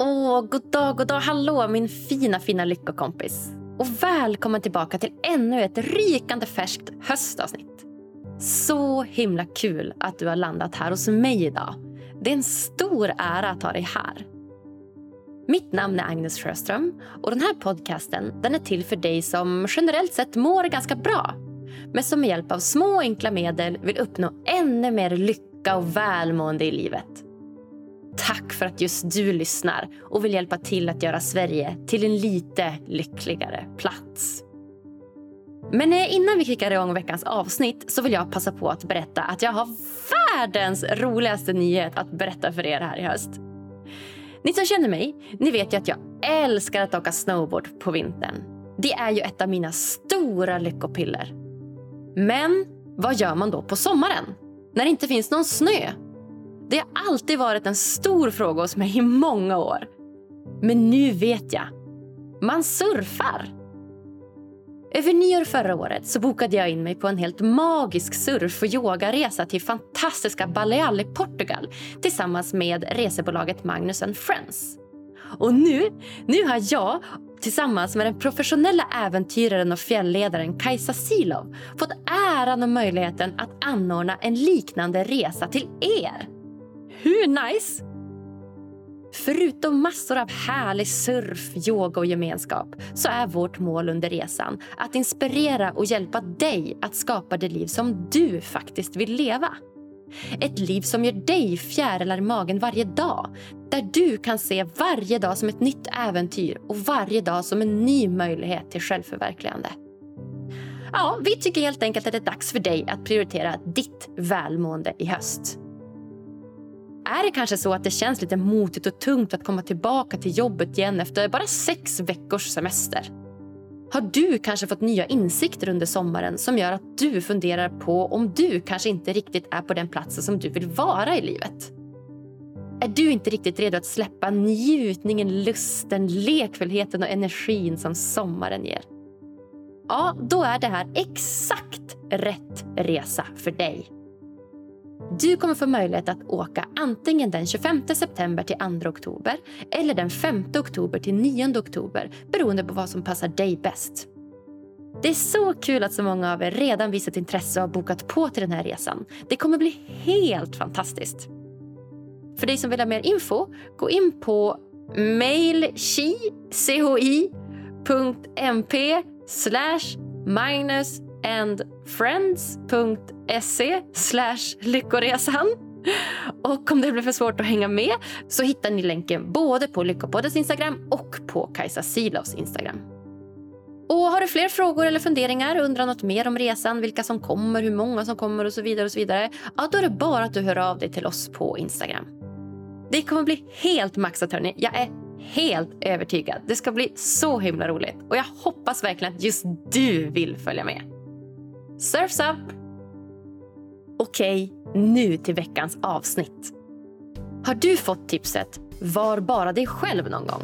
Åh, god dag, god dag, hallå min fina, fina lyckokompis. Och välkommen tillbaka till ännu ett rykande färskt höstavsnitt. Så himla kul att du har landat här hos mig idag. Det är en stor ära att ha dig här. Mitt namn är Agnes Sjöström och den här podcasten den är till för dig som generellt sett mår ganska bra men som med hjälp av små enkla medel vill uppnå ännu mer lycka och välmående i livet. Tack för att just du lyssnar och vill hjälpa till att göra Sverige till en lite lyckligare plats. Men eh, innan vi kickar igång veckans avsnitt så vill jag passa på att berätta att jag har världens roligaste nyhet att berätta för er här i höst. Ni som känner mig, ni vet ju att jag älskar att åka snowboard på vintern. Det är ju ett av mina stora lyckopiller. Men vad gör man då på sommaren? När det inte finns någon snö? Det har alltid varit en stor fråga hos mig i många år. Men nu vet jag. Man surfar. Över nyår förra året så bokade jag in mig på en helt magisk surf och yogaresa till fantastiska Baleal i Portugal tillsammans med resebolaget Magnus Friends. Och nu, nu har jag tillsammans med den professionella äventyraren och fjällledaren Kajsa Silov fått äran och möjligheten att anordna en liknande resa till er. Hur nice? Förutom massor av härlig surf, yoga och gemenskap så är vårt mål under resan att inspirera och hjälpa dig att skapa det liv som du faktiskt vill leva. Ett liv som ger dig fjärilar i magen varje dag. Där du kan se varje dag som ett nytt äventyr och varje dag som en ny möjlighet till självförverkligande. Ja, vi tycker helt enkelt att det är dags för dig att prioritera ditt välmående i höst. Är det kanske så att det känns lite motigt och tungt att komma tillbaka till jobbet igen efter bara sex veckors semester? Har du kanske fått nya insikter under sommaren som gör att du funderar på om du kanske inte riktigt är på den platsen som du vill vara i livet? Är du inte riktigt redo att släppa njutningen, lusten, lekfullheten och energin som sommaren ger? Ja, då är det här exakt rätt resa för dig. Du kommer få möjlighet att åka antingen den 25 september till 2 oktober eller den 5 oktober till 9 oktober beroende på vad som passar dig bäst. Det är så kul att så många av er redan visat intresse och har bokat på till den här resan. Det kommer bli helt fantastiskt. För dig som vill ha mer info, gå in på mailchi.mp slash minus andfriends.se slash lyckoresan. Och om det blir för svårt att hänga med så hittar ni länken både på Lyckopoddens Instagram och på Kajsa Silovs Instagram. Och har du fler frågor eller funderingar, undrar något mer om resan, vilka som kommer, hur många som kommer och så vidare och så vidare. Ja, då är det bara att du hör av dig till oss på Instagram. Det kommer bli helt maxat hörni. Jag är helt övertygad. Det ska bli så himla roligt och jag hoppas verkligen att just du vill följa med. Surfs up! Okej, nu till veckans avsnitt. Har du fått tipset Var bara dig själv någon gång?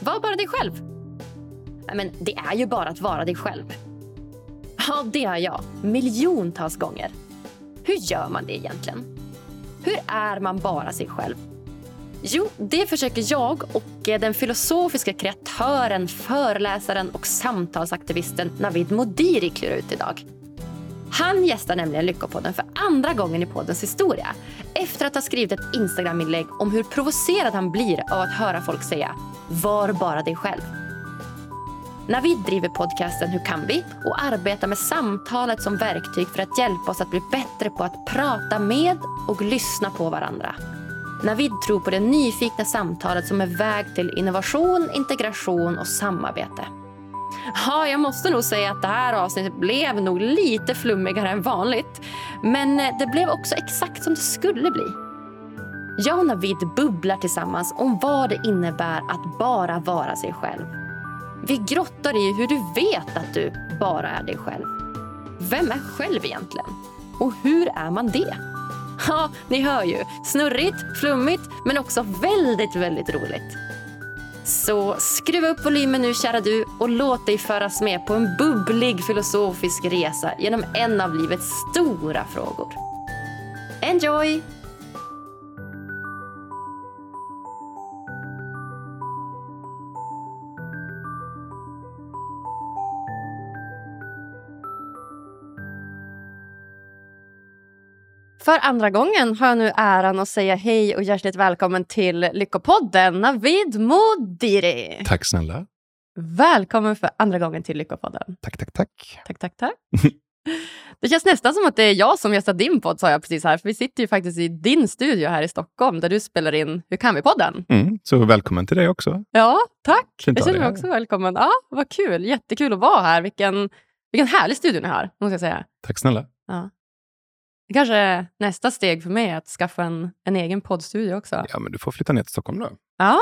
Var bara dig själv. Men det är ju bara att vara dig själv. Ja, det har jag. Miljontals gånger. Hur gör man det egentligen? Hur är man bara sig själv? Jo, det försöker jag och eh, den filosofiska kreatören, föreläsaren och samtalsaktivisten Navid Modiri klura ut idag. Han gästar nämligen Lyckopodden för andra gången i poddens historia efter att ha skrivit ett Instagram-inlägg om hur provocerad han blir av att höra folk säga “var bara dig själv”. Navid driver podcasten Hur kan vi? och arbetar med samtalet som verktyg för att hjälpa oss att bli bättre på att prata med och lyssna på varandra. Navid tror på det nyfikna samtalet som är väg till innovation, integration och samarbete. Ja, jag måste nog säga att det här avsnittet blev nog lite flummigare än vanligt. Men eh, det blev också exakt som det skulle bli. Jag och Navid bubblar tillsammans om vad det innebär att bara vara sig själv. Vi grottar i hur du vet att du bara är dig själv. Vem är själv egentligen? Och hur är man det? Ja, ni hör ju. Snurrigt, flummigt, men också väldigt, väldigt roligt. Så skruva upp volymen nu, kära du, och låt dig föras med på en bubblig filosofisk resa genom en av livets stora frågor. Enjoy! För andra gången har jag nu äran att säga hej och hjärtligt välkommen till Lyckopodden, Navid Modiri. Tack snälla. Välkommen för andra gången till Lyckopodden. Tack, tack, tack. Tack, tack, tack. Det känns nästan som att det är jag som gästar din podd, sa jag precis här. För vi sitter ju faktiskt i din studio här i Stockholm, där du spelar in Hur kan vi-podden. Mm, så välkommen till dig också. Ja, tack. Fint Jag känner mig också välkommen. Ja, vad kul. Jättekul att vara här. Vilken, vilken härlig studio ni har, måste jag säga. Tack snälla. Det kanske är nästa steg för mig att skaffa en, en egen poddstudio också. Ja, men du får flytta ner till Stockholm då. Ja,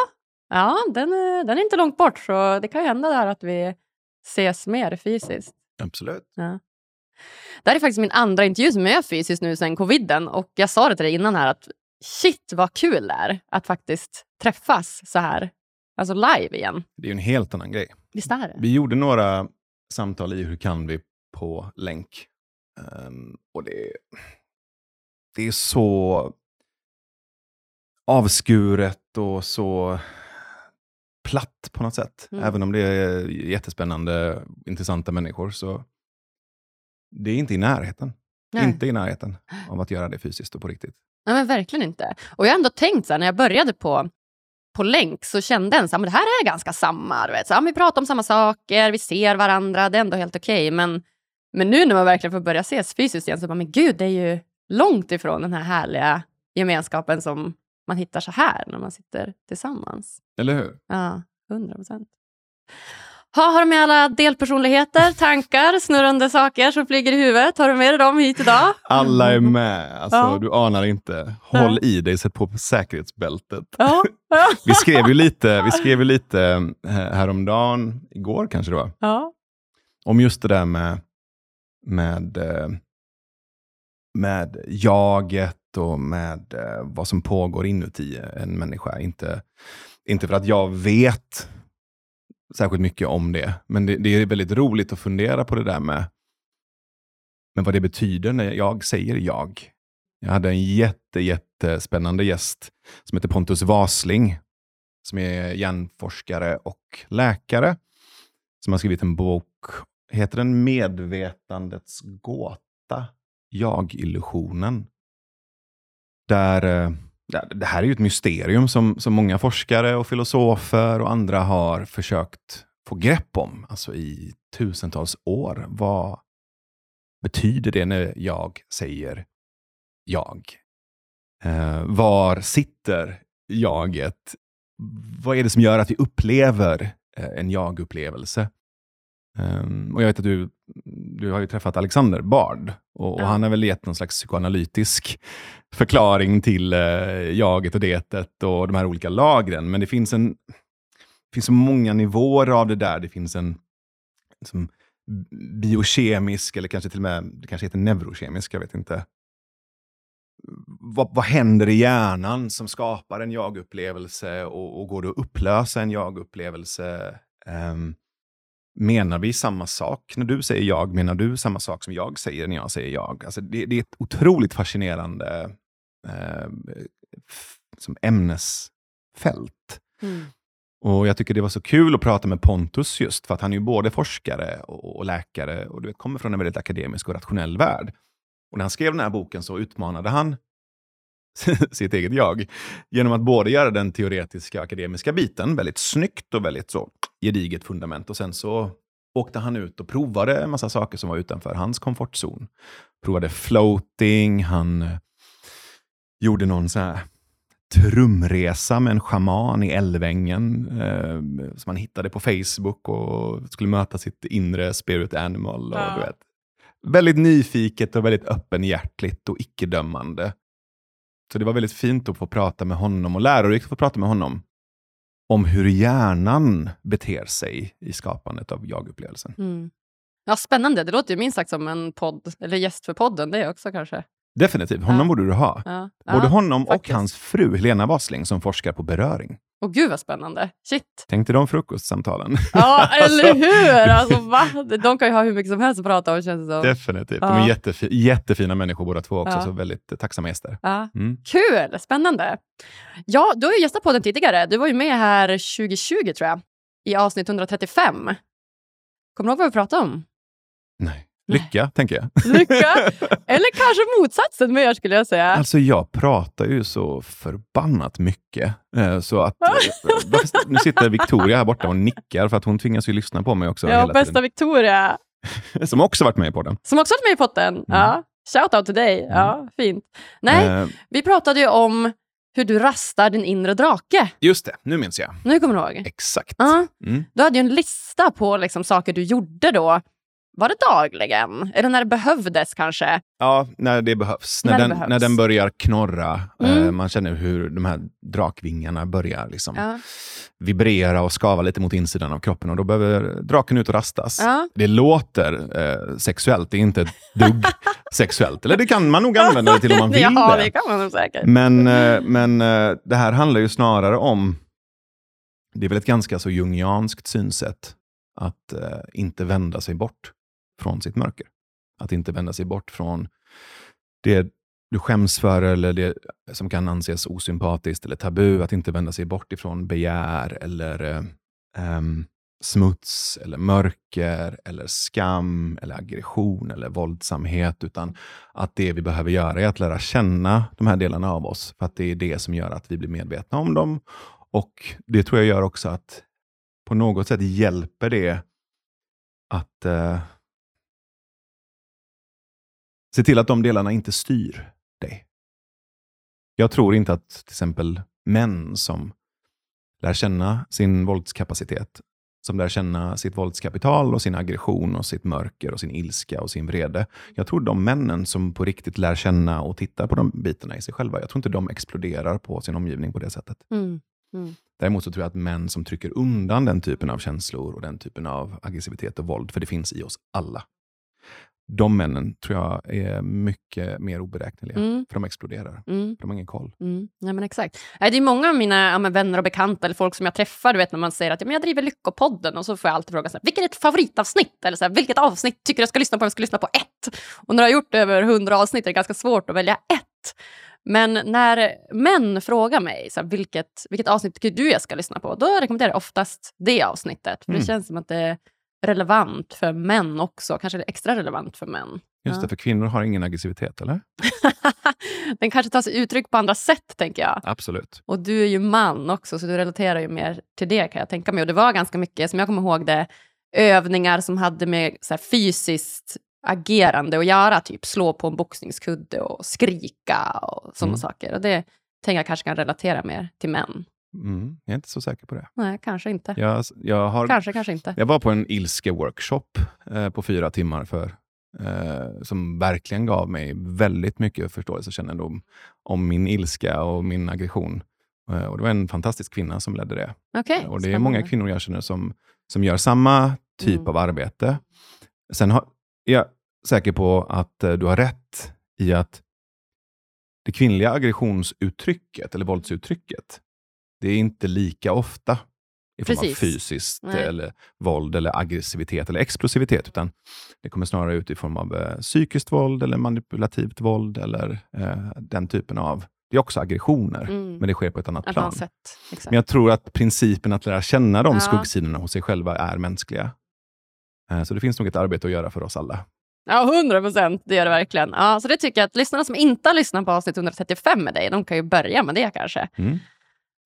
ja den, är, den är inte långt bort, så det kan ju hända där att vi ses mer fysiskt. Absolut. Ja. Det här är faktiskt min andra intervju som är fysiskt nu sen coviden och jag sa det till dig innan här att shit vad kul det är att faktiskt träffas så här, alltså live igen. Det är ju en helt annan grej. Visst är det? Vi gjorde några samtal i Hur kan vi på länk. Ehm, och det, det är så avskuret och så platt på något sätt. Mm. Även om det är jättespännande, intressanta människor så det är inte i närheten. Nej. Inte i närheten av att göra det fysiskt och på riktigt. Nej, men verkligen inte. Och jag har ändå tänkt så här, när jag började på, på länk så kände jag att det här är ganska samma. Du vet. Så, ja, vi pratar om samma saker, vi ser varandra, det är ändå helt okej. Men, men nu när man verkligen får börja ses fysiskt igen så bara, men gud, det är ju långt ifrån den här härliga gemenskapen som man hittar så här när man sitter tillsammans. Eller hur? Ja, hundra procent. Ha, har du med alla delpersonligheter, tankar, snurrande saker som flyger i huvudet? Har du med dig dem hit idag? Alla är med. Alltså, Ja. Du anar inte. Håll i dig, sätt på säkerhetsbältet. Ja, ja, Vi skrev ju lite, vi skrev ju lite eh, häromdagen, igår kanske det var, ja. om just det där med, med, eh, med jaget och med eh, vad som pågår inuti en människa. Inte, inte för att jag vet särskilt mycket om det, men det, det är väldigt roligt att fundera på det där med, med vad det betyder när jag säger jag. Jag hade en jätte, jättespännande gäst som heter Pontus Wasling, som är hjärnforskare och läkare, som har skrivit en bok, heter den Medvetandets gåta? Jag-illusionen. Där, eh, det här är ju ett mysterium som, som många forskare och filosofer och andra har försökt få grepp om, alltså i tusentals år. Vad betyder det när jag säger jag? Eh, var sitter jaget? Vad är det som gör att vi upplever eh, en jag-upplevelse? Um, och jag vet att du, du har ju träffat Alexander Bard och, och Ja. han har väl gett någon slags psykoanalytisk förklaring till eh, jaget och detet och de här olika lagren. Men det finns, en, det finns så många nivåer av det där. Det finns en liksom, biokemisk, eller kanske till och med, det kanske heter neurokemisk, jag vet inte. Vad, vad händer i hjärnan som skapar en jag-upplevelse och, och går det att upplösa en jag-upplevelse? Ehm, menar vi samma sak när du säger jag? Menar du samma sak som jag säger när jag säger jag? Alltså det, det är ett otroligt fascinerande eh, som ämnesfält. Mm. Och Jag tycker det var så kul att prata med Pontus just för att han är ju både forskare och, och läkare och du vet, kommer från en väldigt akademisk och rationell värld. Och när han skrev den här boken så utmanade han sitt eget jag genom att både göra den teoretiska akademiska biten väldigt snyggt och väldigt så gediget fundament och sen så åkte han ut och provade en massa saker som var utanför hans komfortzon. Provade floating, han eh, gjorde någon så här trumresa med en schaman i Älvängen eh, som han hittade på Facebook och skulle möta sitt inre spirit animal. Och, Ja. du vet. Väldigt nyfiket och väldigt öppenhjärtligt och icke-dömande. Så det var väldigt fint att få prata med honom och lärorikt att få prata med honom om hur hjärnan beter sig i skapandet av jag-upplevelsen. Mm. Ja, spännande. Det låter ju minst sagt som en podd, eller gäst för podden det också kanske. Definitivt, honom Ja. borde du ha. Ja. Både ja. honom faktiskt. och hans fru Helena Wasling som forskar på beröring. Åh gud vad spännande. Shit. Tänk dig de frukostsamtalen. Ja, eller hur? Alltså, va? De kan ju ha hur mycket som helst att prata om känns det som. Definitivt. Ja. De är jättefi- jättefina människor båda två också, Ja. så väldigt tacksamma gäster. Ja. Mm. Kul, spännande. Ja, du har ju gästat podden tidigare. Du var ju med här 2020 tror jag, i avsnitt 135. Kommer du ihåg vad vi pratade om? Nej. Lycka, tänker jag. Lycka! Eller kanske motsatsen mer skulle jag säga. Alltså jag pratar ju så förbannat mycket. eh, Så att, eh, nu sitter Victoria här borta och nickar för att hon tvingas ju lyssna på mig också Ja, hela bästa Victoria. tiden. Som också varit med på den. Som också varit med i potten. Ja. Shout out till dig. Ja, fint. Nej, Eh, vi pratade ju om hur du rastar din inre drake. Just det, nu minns jag. Nu kommer du ihåg? Exakt. Ja. Mm. Du hade ju en lista på liksom saker du gjorde då. Var det dagligen? Eller när det behövdes kanske? Ja, när det behövs. När, När den, behövs. när den börjar knorra. Mm. Eh, man känner hur de här drakvingarna börjar liksom Ja. vibrera och skava lite mot insidan av kroppen. Och då behöver draken ut och rastas. Ja. Det låter eh, sexuellt, det är inte ett dugg sexuellt. Eller det kan man nog använda det till om man vill ja, det. det kan man nog säkert. Men, eh, men eh, det här handlar ju snarare om, det är väl ett ganska så jungianskt synsätt, att eh, inte vända sig bort från sitt mörker. Att inte vända sig bort från det du skäms för eller det som kan anses osympatiskt eller tabu. Att inte vända sig bort ifrån begär eller eh, ehm, smuts eller mörker eller skam eller aggression eller våldsamhet. Utan att det vi behöver göra är att lära känna de här delarna av oss. För att det är det som gör att vi blir medvetna om dem. Och det tror jag gör också att på något sätt hjälper det att eh, se till att de delarna inte styr dig. Jag tror inte att till exempel män som lär känna sin våldskapacitet, som lär känna sitt våldskapital och sin aggression och sitt mörker och sin ilska och sin vrede. Jag tror de männen som på riktigt lär känna och titta på de bitarna i sig själva, jag tror inte de exploderar på sin omgivning på det sättet. Mm. Däremot så tror jag att män som trycker undan den typen av känslor och den typen av aggressivitet och våld, för det finns i oss alla. De männen tror jag är mycket mer oberäkneliga, Mm. för de exploderar. Mm. De har ingen koll. Mm, ja, men exakt. Det är många av mina ja, vänner och bekanta eller folk som jag träffar, du vet när man säger att ja, men jag driver Lyckopodden och så får jag alltid fråga så här, vilket är ditt favoritavsnitt? Eller så här, vilket avsnitt tycker du jag ska lyssna på? Jag ska lyssna på ett. Och när jag har gjort över hundra avsnitt är det ganska svårt att välja ett. Men när män frågar mig så här, vilket, vilket avsnitt tycker du jag ska lyssna på, då rekommenderar jag oftast det avsnittet. För Mm. det känns som att det relevant för män också, kanske extra relevant för män. Just det, för kvinnor har ingen aggressivitet, eller? Den kanske tar sig uttryck på andra sätt, tänker jag. Absolut. Och du är ju man också, så du relaterar ju mer till det kan jag tänka mig. Och det var ganska mycket, som jag kommer ihåg det, övningar som hade med så här, fysiskt agerande att göra. Typ slå på en boxningskudde och skrika och sådana Mm. saker. Och det tänker jag kanske kan relatera mer till män. Mm, jag är inte så säker på det. Nej, kanske inte. Jag, jag, har, Kanske, kanske inte. jag var på en ilske-workshop eh, på fyra timmar för eh, som verkligen gav mig väldigt mycket förståelse och kännedom om min ilska och min aggression. Eh, och det var en fantastisk kvinna som ledde det. Okej, och det är spännande. många kvinnor jag känner som, som gör samma typ Mm. av arbete. Sen har, är jag säker på att eh, du har rätt i att det kvinnliga aggressionsuttrycket, eller våldsuttrycket, det är inte lika ofta i form av fysiskt Nej. eller våld eller aggressivitet eller explosivitet, utan det kommer snarare ut i form av eh, psykiskt våld eller manipulativt våld eller eh, den typen av, det är också aggressioner, Mm. men det sker på ett annat plan. sätt. Men jag tror att principen att lära känna de Ja. skuggsidorna hos sig själva är mänskliga. Eh, Så det finns nog ett arbete att göra för oss alla. Ja, 100 procent. Det gör det verkligen. Ja, så det tycker jag att lyssnarna som inte har lyssnat på avsnitt 135 med dig, de kan ju börja med det kanske. Mm.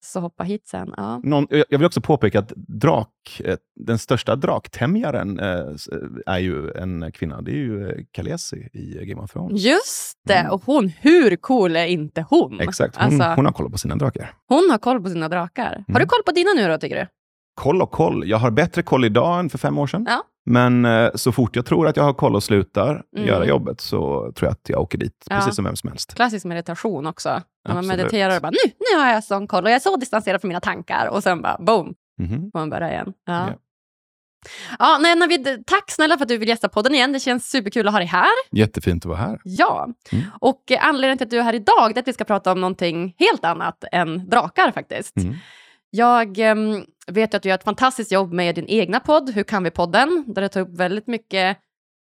Så hoppa hit sen. Ja. Någon, jag vill också påpeka att drak, eh, den största draktämjaren eh, s- är ju en kvinna. Det är ju eh, Khaleesi i Game of Thrones. Just det! Mm. Och hon, hur cool är inte hon? Exakt, hon, Alltså, hon har koll på sina drakar. hon har koll på sina drakar. Har Mm. du koll på dina nu då, tycker du? Koll och koll. Jag har bättre koll idag än för fem år sedan. Ja. Men eh, så fort jag tror att jag har koll och slutar Mm. göra jobbet så tror jag att jag åker dit, Ja. precis som vem som helst. Klassisk meditation också. När man Absolut. mediterar och bara nu, nu har jag sån koll och jag är så distanserad från mina tankar och sen bara boom, Mhm. får man börja igen. Ja. Ja. Ja, nej, Navid, tack snälla för att du vill gästa podden igen. Det känns superkul att ha dig här. Jättefint att vara här. Ja, Mm. och eh, anledningen till att du är här idag är att vi ska prata om någonting helt annat än drakar faktiskt. Mm. Jag em, vet att du gör ett fantastiskt jobb med din egna podd, Hur kan vi-podden, där du tar upp väldigt mycket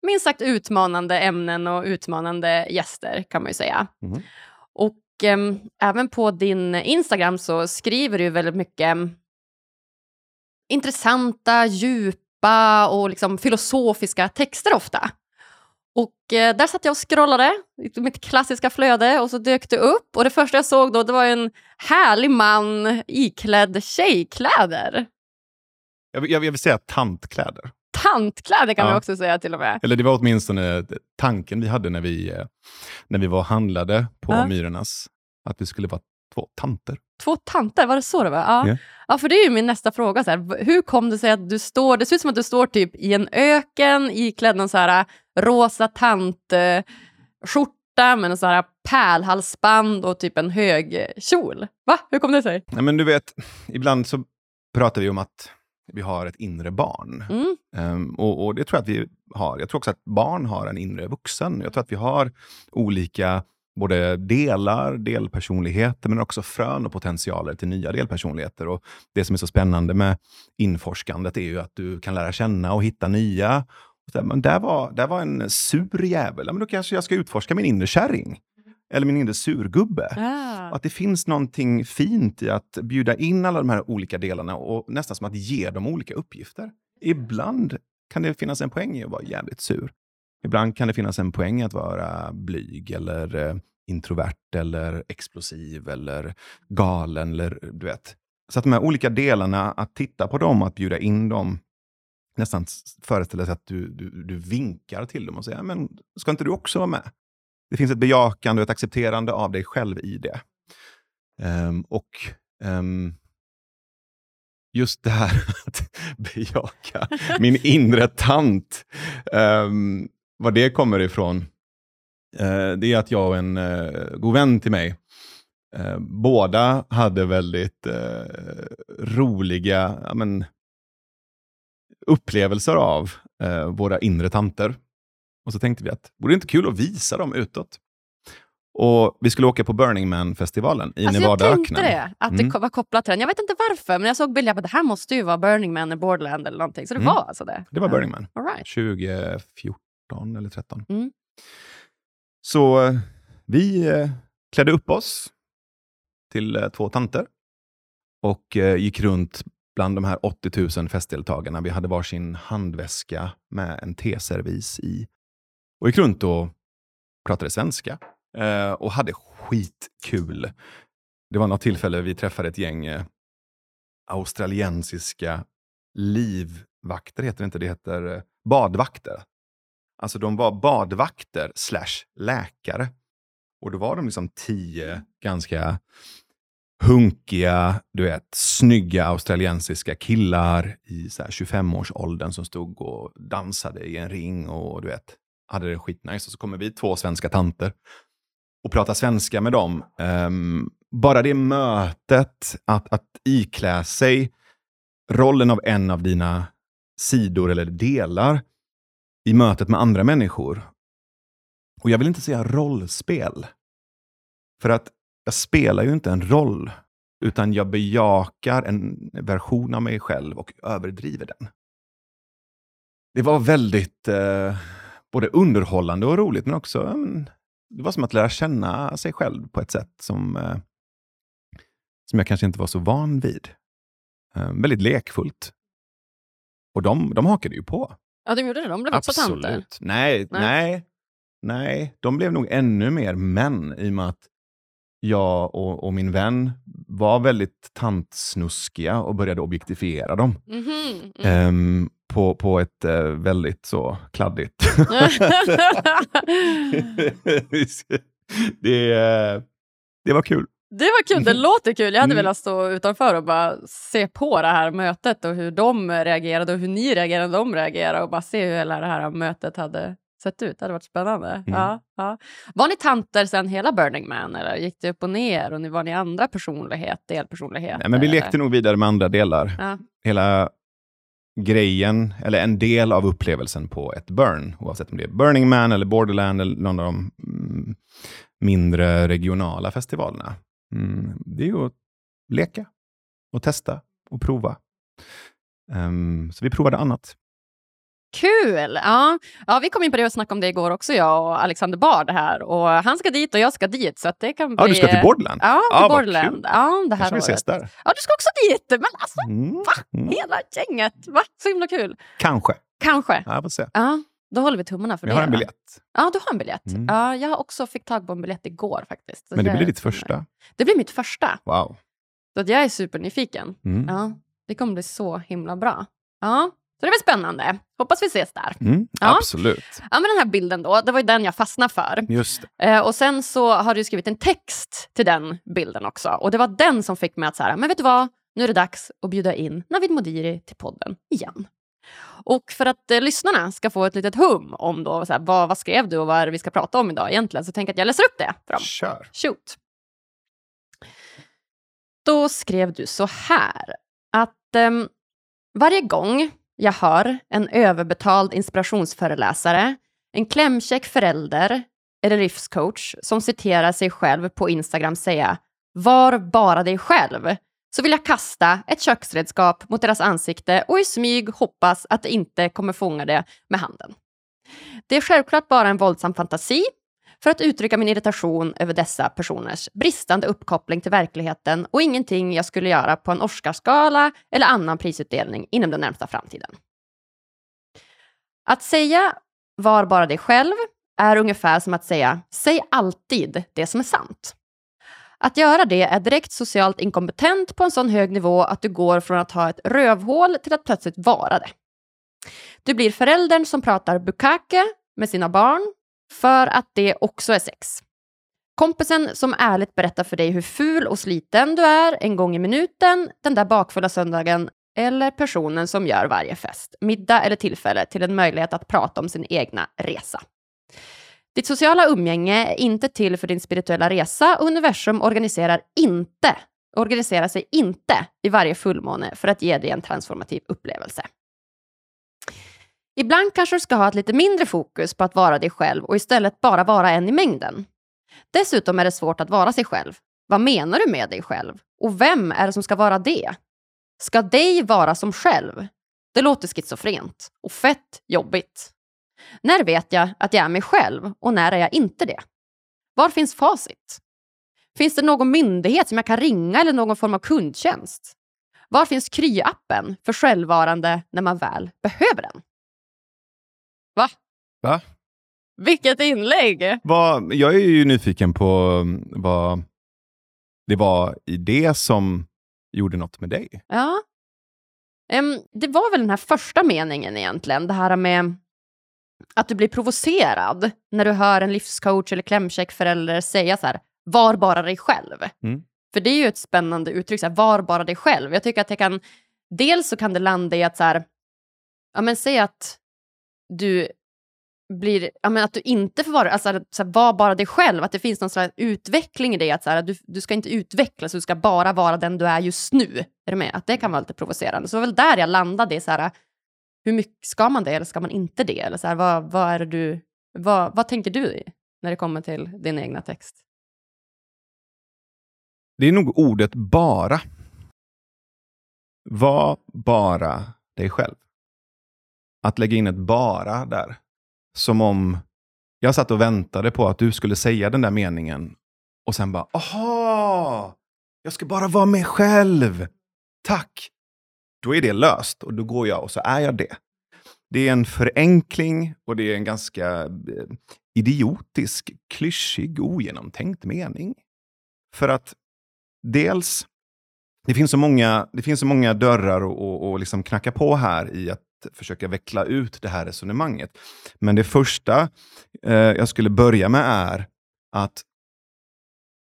minst sagt utmanande ämnen och utmanande gäster kan man ju säga. Mm. Och em, även på din Instagram så skriver du väldigt mycket em, intressanta, djupa och liksom filosofiska texter ofta. Och eh, där satt jag och scrollade i mitt klassiska flöde och så dök det upp. Och det första jag såg då det var en härlig man iklädd tjejkläder. Jag, jag, jag vill säga tantkläder. Tantkläder kan Ja. man också säga till och med. Eller det var åtminstone tanken vi hade när vi, när vi var och handlade på Ja. Myrornas. Att vi skulle vara två tanter. Två tanter, var det så det var? Ja. Ja. Ja. för det är ju min nästa fråga. Så här, hur kom det sig att du står, det ser ut som att du står typ i en öken iklädd någon så här rosa tantskjorta med en så här pärlhalsband och typ en hög kjol. Va? Hur kom det sig? Nej, men du vet, ibland så pratar vi om att vi har ett inre barn. Mm. Ehm, och, och det tror jag att vi har. Jag tror också att barn har en inre vuxen. Jag tror att vi har olika både delar, delpersonligheter, men också frön och potentialer till nya delpersonligheter. Och det som är så spännande med inforskandet är ju att du kan lära känna och hitta nya. Där, Men där var, där var en sur jävel. Ja, Men då kanske jag ska utforska min inre kärring. Eller min inre surgubbe. Ah. Att det finns någonting fint i att bjuda in alla de här olika delarna och nästan som att ge dem olika uppgifter. Ibland kan det finnas en poäng i att vara jävligt sur. Ibland kan det finnas en poäng i att vara blyg eller eh, introvert eller explosiv eller galen. Eller, du vet. Så att de här olika delarna, att titta på dem, att bjuda in dem, nästan föreställa sig att du, du, du vinkar till dem och säger, men ska inte du också vara med? Det finns ett bejakande och ett accepterande av dig själv i det. Ehm, och ehm, just det här att bejaka min inre tant, um, var det kommer ifrån, eh, det är att jag och en uh, god vän till mig, eh, båda hade väldigt roliga ja, men, upplevelser av eh, våra inre tanter. Och så tänkte vi att vore det inte kul att visa dem utåt? Och vi skulle åka på Burning Man-festivalen i Alltså jag Nevadaöknen. tänkte det, att det Mm. ko- var kopplat till den. Jag vet inte varför, men jag såg bilder på det här måste ju vara Burning Man i Borderland eller någonting. Så det Mm. var alltså det? Det var. Burning Man. All right. 2014 eller 13. Mm. Så eh, vi eh, klädde upp oss till eh, två tanter och eh, gick runt bland de här 80 000 festdeltagarna. Vi hade varsin handväska med en teservis i och gick runt och pratade svenska eh, och hade skitkul. Det var något tillfälle vi träffade ett gäng eh, australiensiska livvakter, heter det inte, det heter eh, badvakter. Alltså de var badvakter slash läkare. Och då var de liksom tio ganska hunkiga, du vet, snygga australiensiska killar i 25-årsåldern som stod och dansade i en ring och du vet, hade det skitnice. Och så kommer vi två svenska tanter och pratar svenska med dem. Um, bara det mötet, att, att iklä sig rollen av en av dina sidor eller delar i mötet med andra människor. Och jag vill inte säga rollspel. För att jag spelar ju inte en roll, utan jag bejakar en version av mig själv och överdriver den. Det var väldigt eh, både underhållande och roligt, men också mm, det var som att lära känna sig själv på ett sätt som, eh, som jag kanske inte var så van vid. Eh, väldigt lekfullt. Och de, de hakade ju på. Ja, de gjorde det. De blev också tanter. Absolut. Nej, Nej. nej, nej. De blev nog ännu mer män i och med att jag och, och min vän var väldigt tantsnuskiga och började objektifiera dem. Mhm, mm. Ehm, på, på ett eh, väldigt så kladdigt. det, det var kul. Det var kul, det låter kul. Jag hade Mm. velat stå utanför och bara se på det här mötet och hur de reagerade och hur ni reagerade när de reagerade och bara se hur hela det här mötet hade sett ut. Det hade varit spännande. Mm. Ja, ja. Var ni tanter sen hela Burning Man eller gick det upp och ner och ni var ni andra personlighet, delpersonligheter? Nej, men vi lekte nog vidare med andra delar. Ja. Hela grejen, eller en del av upplevelsen på ett burn, oavsett om det är Burning Man eller Borderland eller någon av de mm, mindre regionala festivalerna. Mm, det är ju att leka och testa och prova. Ehm, så vi provade annat. Kul! Ja. ja, vi kom in på det och snackade om det igår också, jag och Alexander Bard här. Och han ska dit och jag ska dit. Så det kan bli... Ja, du ska till Borderland? Ja, till vad Borderland. Ja, det här Kanske vi ses året. där. Ja, du ska också dit! Men alltså, Mm, va? mm. Hela gänget. Va? Så himla kul. Kanske. Kanske. Ja, jag får se. Ja. Då håller vi tummarna för Jag det. har en biljett. Ja, du har en biljett. Mm. Ja, jag har också fick tag på en biljett igår faktiskt. Så Men det jag- blir ditt första. Det blir mitt första. Wow. Så att jag är supernyfiken. Mm. Ja, det kommer bli så himla bra. Ja, så det är väl spännande. Hoppas vi ses där. Mm. Ja. Absolut. Ja, men den här bilden då, det var ju den jag fastnade för. Just. Eh, och sen så har du skrivit en text till den bilden också. Och det var den som fick mig att säga, men vet du vad, nu är det dags att bjuda in Navid Modiri till podden igen. Och för att eh, lyssnarna ska få ett litet hum om då, så här, vad, vad skrev du och vad är det vi ska prata om idag egentligen, så tänker jag att jag läser upp det för dem. Kör. Shoot. Då skrev du så här att ehm, varje gång jag hör en överbetald inspirationsföreläsare, en klämkäck förälder eller livscoach som citerar sig själv på Instagram säga “var bara dig själv” så vill jag kasta ett köksredskap mot deras ansikte och i smyg hoppas att det inte kommer fånga det med handen. Det är självklart bara en våldsam fantasi för att uttrycka min irritation över dessa personers bristande uppkoppling till verkligheten och ingenting jag skulle göra på en Oscarsgala eller annan prisutdelning inom den närmsta framtiden. Att säga “var bara dig själv” är ungefär som att säga “säg alltid det som är sant”. Att göra det är direkt socialt inkompetent på en sån hög nivå att du går från att ha ett rövhål till att plötsligt vara det. Du blir föräldern som pratar bukake med sina barn för att det också är sex. Kompisen som ärligt berättar för dig hur ful och sliten du är en gång i minuten den där bakfulla söndagen eller personen som gör varje fest, middag eller tillfälle till en möjlighet att prata om sin egna resa. Ditt sociala umgänge är inte till för din spirituella resa och universum organiserar inte, organiserar sig inte i varje fullmåne för att ge dig en transformativ upplevelse. Ibland kanske du ska ha ett lite mindre fokus på att vara dig själv och istället bara vara en i mängden. Dessutom är det svårt att vara sig själv. Vad menar du med dig själv? Och vem är det som ska vara det? Ska dig vara som själv? Det låter schizofrent och fett jobbigt. När vet jag att jag är mig själv och när är jag inte det? Var finns facit? Finns det någon myndighet som jag kan ringa eller någon form av kundtjänst? Var finns Kry-appen för självvarande när man väl behöver den? Va? Va? Vilket inlägg! Vad, jag är ju nyfiken på um, vad det var i det som gjorde något med dig. Ja. Em, det var väl den här första meningen egentligen, det här med att du blir provocerad när du hör en livscoach eller klämkäck förälder säga så här, var bara dig själv. Mm. För det är ju ett spännande uttryck, så här, var bara dig själv. Jag tycker att jag kan, dels så kan det landa i att så här, ja men säg att du blir, ja men att du inte får vara, alltså så här, var bara dig själv, att det finns någon slags utveckling i det, att så här, du, du ska inte utvecklas, du ska bara vara den du är just nu. Är du med? Att det kan vara lite provocerande. Så det var väl där jag landade, i så här, hur mycket, ska man det eller ska man inte det? Eller så här, vad, vad är du, vad, vad tänker du i när det kommer till din egna text? Det är nog ordet bara. Var bara dig själv. Att lägga in ett bara där. Som om jag satt och väntade på att du skulle säga den där meningen och sen bara, aha! Jag ska bara vara mig själv. Tack! Då är det löst och då går jag och så är jag det. Det är en förenkling och det är en ganska eh, idiotisk, klyschig, ogenomtänkt mening. För att dels, det finns så många, det finns så många dörrar att liksom knacka på här i att försöka veckla ut det här resonemanget. Men det första eh, jag skulle börja med är att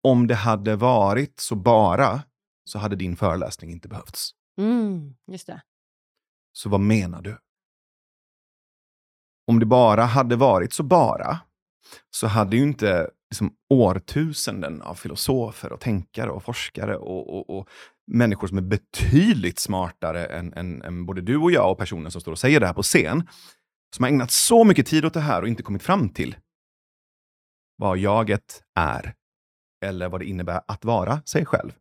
om det hade varit så bara, så hade din föreläsning inte behövts. Mm, just det. Så vad menar du? Om det bara hade varit så bara, så hade ju inte liksom, årtusenden av filosofer och tänkare och forskare och, och, och människor som är betydligt smartare än, än, än både du och jag och personen som står och säger det här på scen, som har ägnat så mycket tid åt det här och inte kommit fram till vad jaget är, eller vad det innebär att vara sig själv.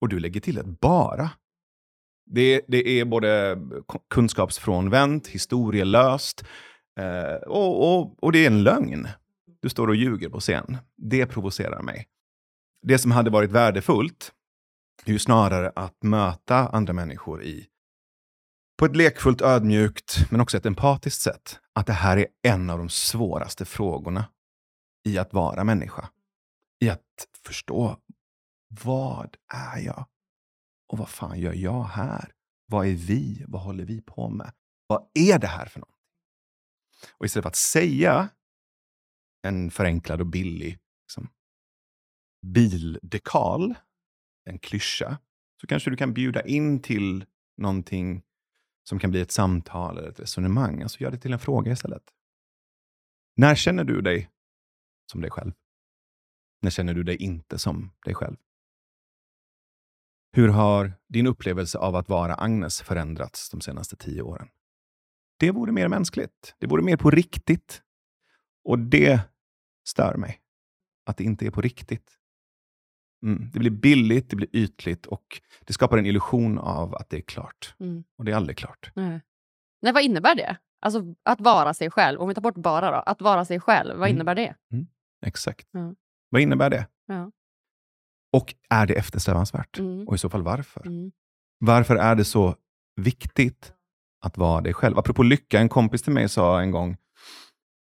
Och du lägger till ett bara. Det, det är både kunskapsfrånvänt, historielöst eh, och, och, och det är en lögn. Du står och ljuger på scen. Det provocerar mig. Det som hade varit värdefullt är ju snarare att möta andra människor i på ett lekfullt, ödmjukt, men också ett empatiskt sätt. att det här är en av de svåraste frågorna i att vara människa. I att förstå, vad är jag? Och vad fan gör jag här? Vad är vi? Vad håller vi på med? Vad är det här för något? Och istället för att säga en förenklad och billig liksom, bildekal, en klyscha, så kanske du kan bjuda in till någonting som kan bli ett samtal eller ett resonemang. Alltså gör det till en fråga istället. När känner du dig som dig själv? När känner du dig inte som dig själv? Hur har din upplevelse av att vara Agnes förändrats de senaste tio åren? Det vore mer mänskligt. Det vore mer på riktigt. Och det stör mig. Att det inte är på riktigt. Mm. Det blir billigt, det blir ytligt och det skapar en illusion av att det är klart. Mm. Och det är aldrig klart. Nej. Nej, vad innebär det? Alltså att vara sig själv. Om vi tar bort bara då. Att vara sig själv, vad Mm. innebär det? Exakt. Ja. Vad innebär det? Ja. Och är det eftersträvansvärt? Mm. Och i så fall varför? Mm. Varför är det så viktigt att vara dig själv? Apropå lycka, en kompis till mig sa en gång,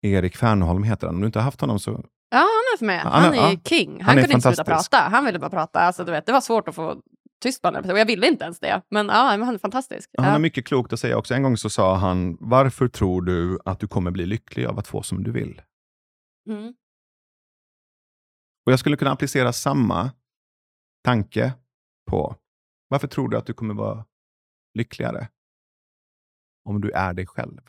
Erik Fernholm heter han, om du inte har haft honom så... Ja, han är med. Han Han, är- ja. king. Han, Han kunde inte sluta prata. Han ville bara prata. Alltså, du vet, det var svårt att få tyst på honom. Och jag ville inte ens det. Men, ja, men han är fantastisk. Han har Ja. mycket klokt att säga också. En gång så sa han, varför tror du att du kommer bli lycklig av att få som du vill? Mm. Och jag skulle kunna applicera samma tanke på, varför tror du att du kommer vara lyckligare om du är dig själv?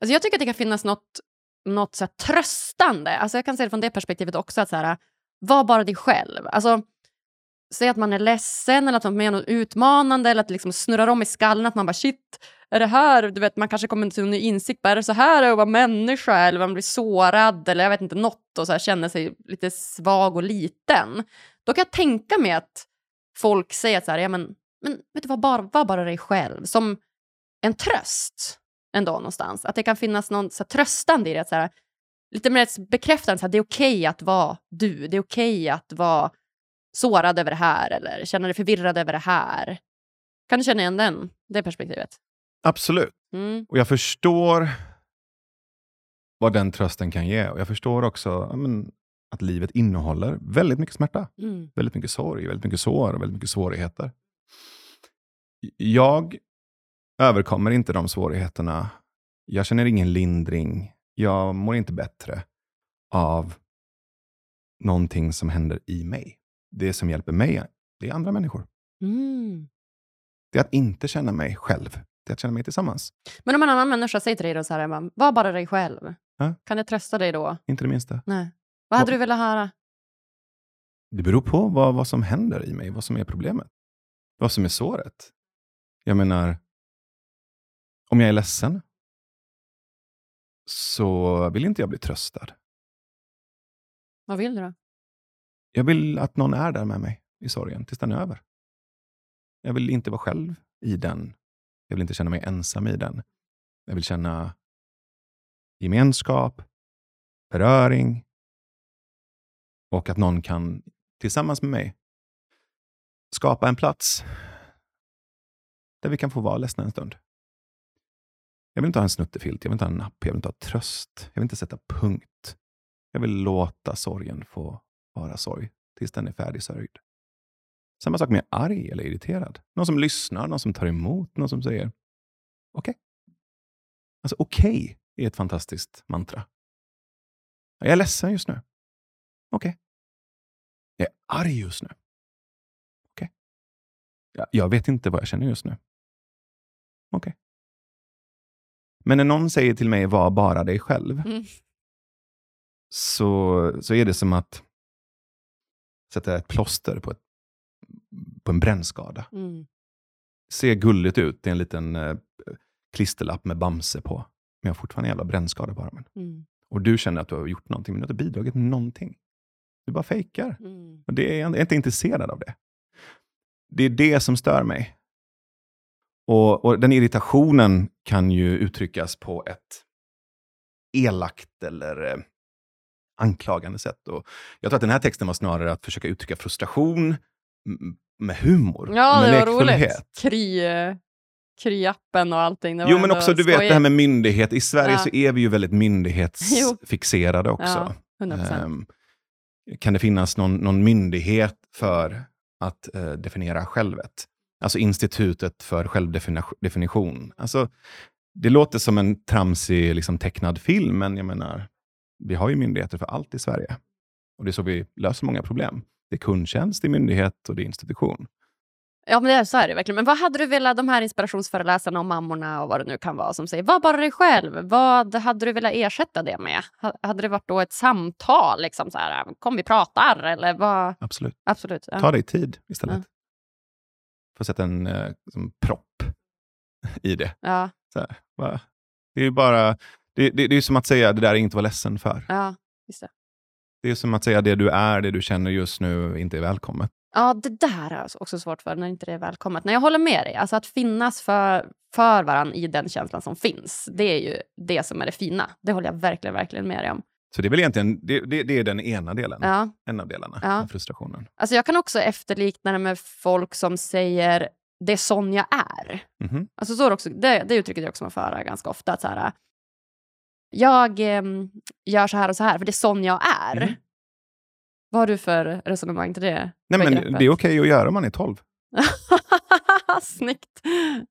Alltså jag tycker att det kan finnas något, något så här tröstande. Alltså jag kan se det från det perspektivet också. att så här, Var bara dig själv. Alltså, säg att man är ledsen eller att man är med om något utmanande eller att det liksom snurrar om i skallen. Att man bara shit, är det här? Du vet, man kanske kommer till en ny insikt. Bara, är det så här att vara människa? Eller man blir sårad eller jag vet inte något och så här, känner sig lite svag och liten. Då kan jag tänka mig att folk säger att så här, ja, men, men vet du var, bara, var bara dig själv. Som en tröst ändå någonstans. Att det kan finnas någon så här, tröstande i det. Så här, lite mer bekräftande, så här, det är okej att vara du. Det är okej att vara sårad över det här eller känna dig förvirrad över det här. Kan du känna igen den, det perspektivet? Absolut. Mm. Och jag förstår vad den trösten kan ge. Och jag förstår också men, att livet innehåller väldigt mycket smärta. Mm. Väldigt mycket sorg, väldigt mycket sår och väldigt mycket svårigheter. Jag överkommer inte de svårigheterna. Jag känner ingen lindring. Jag mår inte bättre av någonting som händer i mig. Det som hjälper mig, det är andra människor. Mm. Det är att inte känna mig själv. Det är att känna mig tillsammans. Men om en annan människa säger till dig då så här, var bara dig själv. Ja. Kan det trösta dig då? Inte det minsta. Nej. Vad hade Ja. du velat höra? Det beror på vad, vad som händer i mig, vad som är problemet. Vad som är såret. Jag menar, om jag är ledsen så vill inte jag bli tröstad. Vad vill du då? Jag vill att någon är där med mig i sorgen tills den är över. Jag vill inte vara själv i den. Jag vill inte känna mig ensam i den. Jag vill känna gemenskap, beröring och att någon kan tillsammans med mig skapa en plats där vi kan få vara ledsna en stund. Jag vill inte ha en snuttefilt, jag vill inte ha en napp, jag vill inte ha tröst, jag vill inte sätta punkt. Jag vill låta sorgen få vara sorg tills den är färdigsörjd. Samma sak med arg eller irriterad. Någon som lyssnar, någon som tar emot, någon som säger okej. Alltså okej är ett fantastiskt mantra. Jag är ledsen just nu. Okej. Jag är arg just nu. Okej. Jag, jag vet inte vad jag känner just nu. Okej. Men när någon säger till mig, var bara dig själv, Mm. så, så är det som att sätta ett plåster på, ett, på en brännskada. Mm. Ser gulligt ut, det är en liten eh, klisterlapp med Bamse på. Men jag har fortfarande en jävla brännskada på armen. Mm. Och du känner att du har gjort någonting, men du har inte bidragit med någonting. Du bara fejkar. Mm. Och det är, jag är inte intresserad av det. Det är det som stör mig. Och, och den irritationen kan ju uttryckas på ett elakt eller eh, anklagande sätt. Och jag tror att den här texten var snarare att försöka uttrycka frustration med humor. Ja, med det var roligt. lekfullhet. Kry, Kryappen och allting. Jo, men också du vet skojigt. det här med myndighet. I Sverige Ja. så är vi ju väldigt myndighetsfixerade också. Ja, 100%. Ehm, kan det finnas någon, någon myndighet för att eh, definiera självet? Alltså institutet för självdefinition. Alltså, det låter som en tramsig liksom, tecknad film, men jag menar, vi har ju myndigheter för allt i Sverige. Och det är så vi löser många problem. Det är kundtjänst, det är myndighet och det är institution. Ja, men det är, så är det verkligen. Men vad hade du velat, de här inspirationsföreläsarna och mammorna och vad det nu kan vara som säger, var bara dig själv. Vad hade du velat ersätta det med? Ha- Hade det varit då ett samtal, liksom så här, kom vi pratar eller vad? Absolut. Absolut. Ja. Ta dig tid istället. Ja. Få sätta en eh, liksom, propp i det. Ja, Så här, va? Det är bara, det, det, det är som att säga det där är inget att vara ledsen för. ja, just det. Det är som att säga det du är, det du känner just nu inte är välkommet. Ja, det där är jag också svårt för när inte det är välkommet. Nej, jag håller med dig. Alltså att finnas för, för varandra i den känslan som finns, det är ju det som är det fina. Det håller jag verkligen, verkligen med dig om. Så det är väl egentligen det, det, det är den ena delen, Ja. en av delarna Ja. av frustrationen. Alltså jag kan också efterlikna det med folk som säger det är sån jag är. Mhm. Alltså så är det, också, det, det uttrycket jag också man får höra ganska ofta. Att så här, jag em, gör så här och så här för det är sån jag är. Mhm. Vad har du för resonemang till det? Nej, men det är okej att göra om man är 12. Snyggt.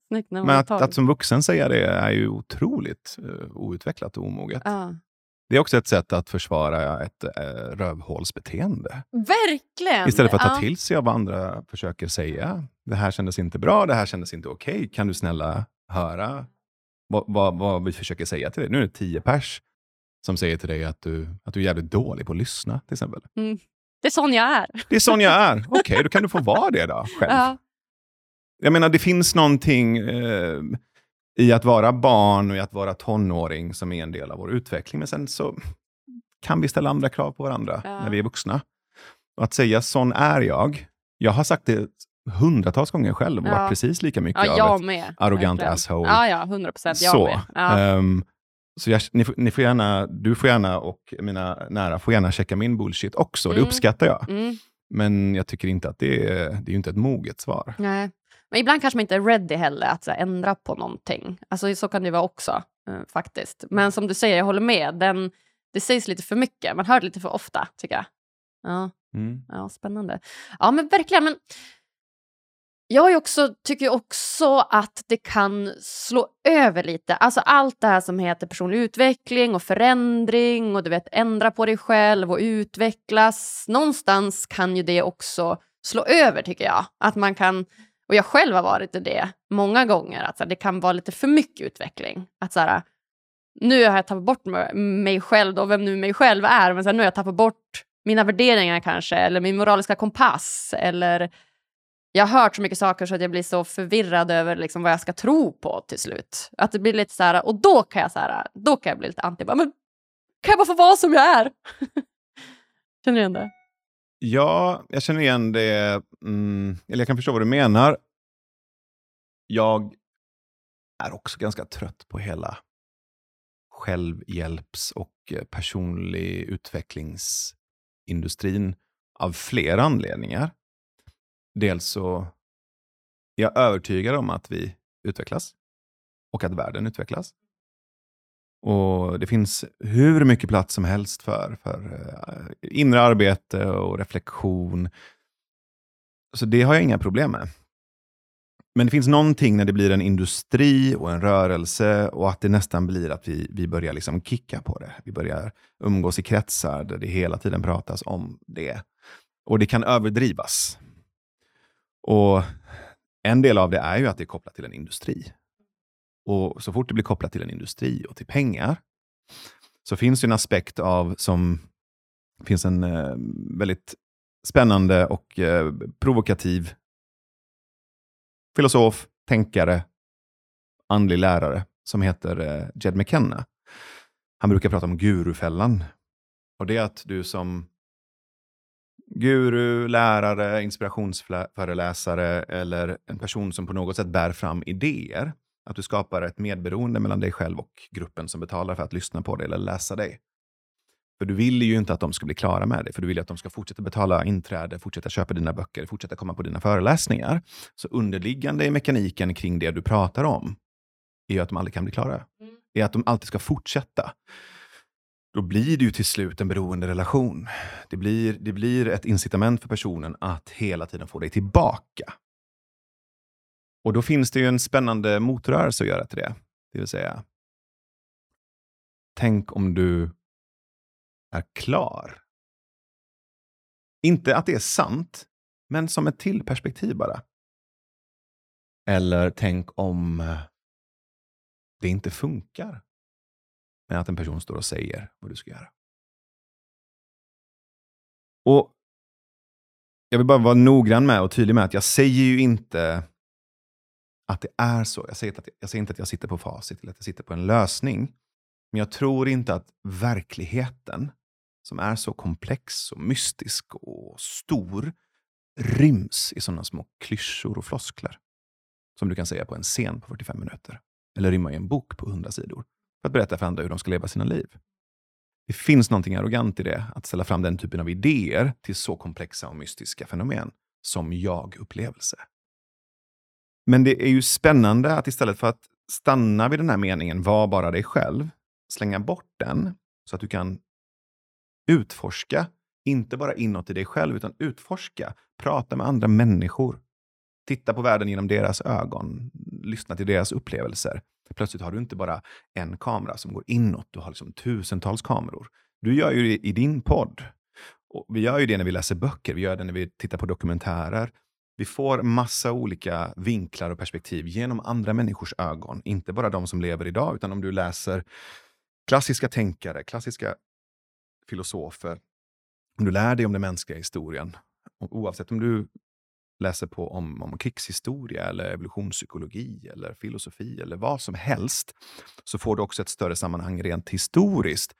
Snyggt när man Men är att, att som vuxen säga det är ju otroligt uh, outvecklat och omoget. Ja. Det är också ett sätt att försvara ett uh, rövhålsbeteende. Verkligen! Istället för att ta Ja. till sig av vad andra försöker säga. Det här kändes inte bra, det här kändes inte okej. Kan du snälla höra vad, vad, vad vi försöker säga till dig? Nu är det tio pers som säger till dig att du, att du är jävligt dålig på att lyssna, till exempel. Det är sån jag är. Det är sån jag är. Okej, då kan du få vara det då, själv. Ja. Jag menar, det finns någonting eh, i att vara barn och i att vara tonåring som är en del av vår utveckling. Men sen så kan vi ställa andra krav på varandra Ja. när vi är vuxna. Och att säga sån är jag. Jag har sagt det hundratals gånger själv och Ja. varit precis lika mycket Ja, av jag ett med. arrogant Verkligen. asshole. Ja, ja, 100 procent. Jag så. med. Ja. Ehm, så jag, ni, får- ni får gärna, du får gärna och mina nära får gärna checka min bullshit också. Det Mm. uppskattar jag. Mm, Men jag tycker inte att det är, det är ju inte ett moget svar. nej. Men ibland kanske man inte är ready heller att så här, ändra på någonting. Alltså, så kan det vara också, eh, faktiskt. Men som du säger, jag håller med. Den, det sägs lite för mycket. Man hör det lite för ofta, tycker jag. Ja. Mm. Ja, spännande. Ja, men verkligen. Men jag också, tycker också att det kan slå över lite. Alltså allt det här som heter personlig utveckling och förändring och du vet ändra på dig själv och utvecklas. Någonstans kan ju det också slå över tycker jag. Att man kan, och jag själv har varit i det många gånger, att så här, det kan vara lite för mycket utveckling. Att så här, nu har jag tappat bort mig- själv, då, vem nu mig själv är, men så här, nu har jag tappat bort mina värderingar kanske, eller min moraliska kompass, eller jag har hört så mycket saker så att jag blir så förvirrad över liksom vad jag ska tro på till slut. Att det blir lite så här, och då kan jag, så här, då kan jag bli lite anti, bara, men kan jag bara få vara som jag är? Känner du igen det? Ja, jag känner igen det. Mm, eller jag kan förstå vad du menar. Jag är också ganska trött på hela självhjälps och eh, personlig utvecklingsindustrin av flera anledningar. Dels så är jag övertygad om att vi utvecklas och att världen utvecklas. Och det finns hur mycket plats som helst för, för eh, inre arbete och reflektion. Så det har jag inga problem med. Men det finns någonting när det blir en industri och en rörelse och att det nästan blir att vi, vi börjar liksom kicka på det. Vi börjar umgås i kretsar där det hela tiden pratas om det. Och det kan överdrivas. Och en del av det är ju att det är kopplat till en industri. Och så fort det blir kopplat till en industri och till pengar, så finns det en aspekt av som finns en eh, väldigt spännande och eh, provokativ filosof, tänkare, andlig lärare som heter eh, Jed McKenna. Han brukar prata om gurufällan. Och det är att du som guru, lärare, inspirationsföreläsare eller en person som på något sätt bär fram idéer, att du skapar ett medberoende mellan dig själv och gruppen som betalar för att lyssna på dig eller läsa dig. För du vill ju inte att de ska bli klara med dig, för du vill att de ska fortsätta betala inträde, fortsätta köpa dina böcker, fortsätta komma på dina föreläsningar. Så underliggande i mekaniken kring det du pratar om är ju att de aldrig kan bli klara. Mm. är att de alltid ska fortsätta. Då blir det ju till slut en beroende relation. Det blir, det blir ett incitament för personen att hela tiden få dig tillbaka. Och då finns det ju en spännande motrörelse att göra till det. Det vill säga, tänk om du är klar. Inte att det är sant, men som ett till perspektiv bara. Eller tänk om eh, det inte funkar. Men att en person står och säger vad du ska göra. Och Jag vill bara vara noggrann med och tydlig med att jag säger ju inte att det är så. Jag säger, att, jag säger inte att jag sitter på facit eller att jag sitter på en lösning. Men jag tror inte att verkligheten, som är så komplex och mystisk och stor, ryms i sådana små klyschor och floskler. Som du kan säga på en scen på 45 minuter. Eller rymma i en bok på 100 sidor. För att berätta för andra hur de ska leva sina liv. Det finns någonting arrogant i det, att ställa fram den typen av idéer till så komplexa och mystiska fenomen som jag-upplevelse. Men det är ju spännande att istället för att stanna vid den här meningen, var bara dig själv, slänga bort den så att du kan utforska, inte bara inåt i dig själv, utan utforska, prata med andra människor, titta på världen genom deras ögon, lyssna till deras upplevelser. Plötsligt har du inte bara en kamera som går inåt, du har liksom tusentals kameror. Du gör ju det i din podd. Och vi gör ju det när vi läser böcker, vi gör det när vi tittar på dokumentärer. Vi får massa olika vinklar och perspektiv genom andra människors ögon. Inte bara de som lever idag, utan om du läser klassiska tänkare, klassiska filosofer, om du lär dig om den mänskliga historien, oavsett om du läser på om, om krigshistoria, eller evolutionspsykologi, eller filosofi, eller vad som helst, så får du också ett större sammanhang rent historiskt.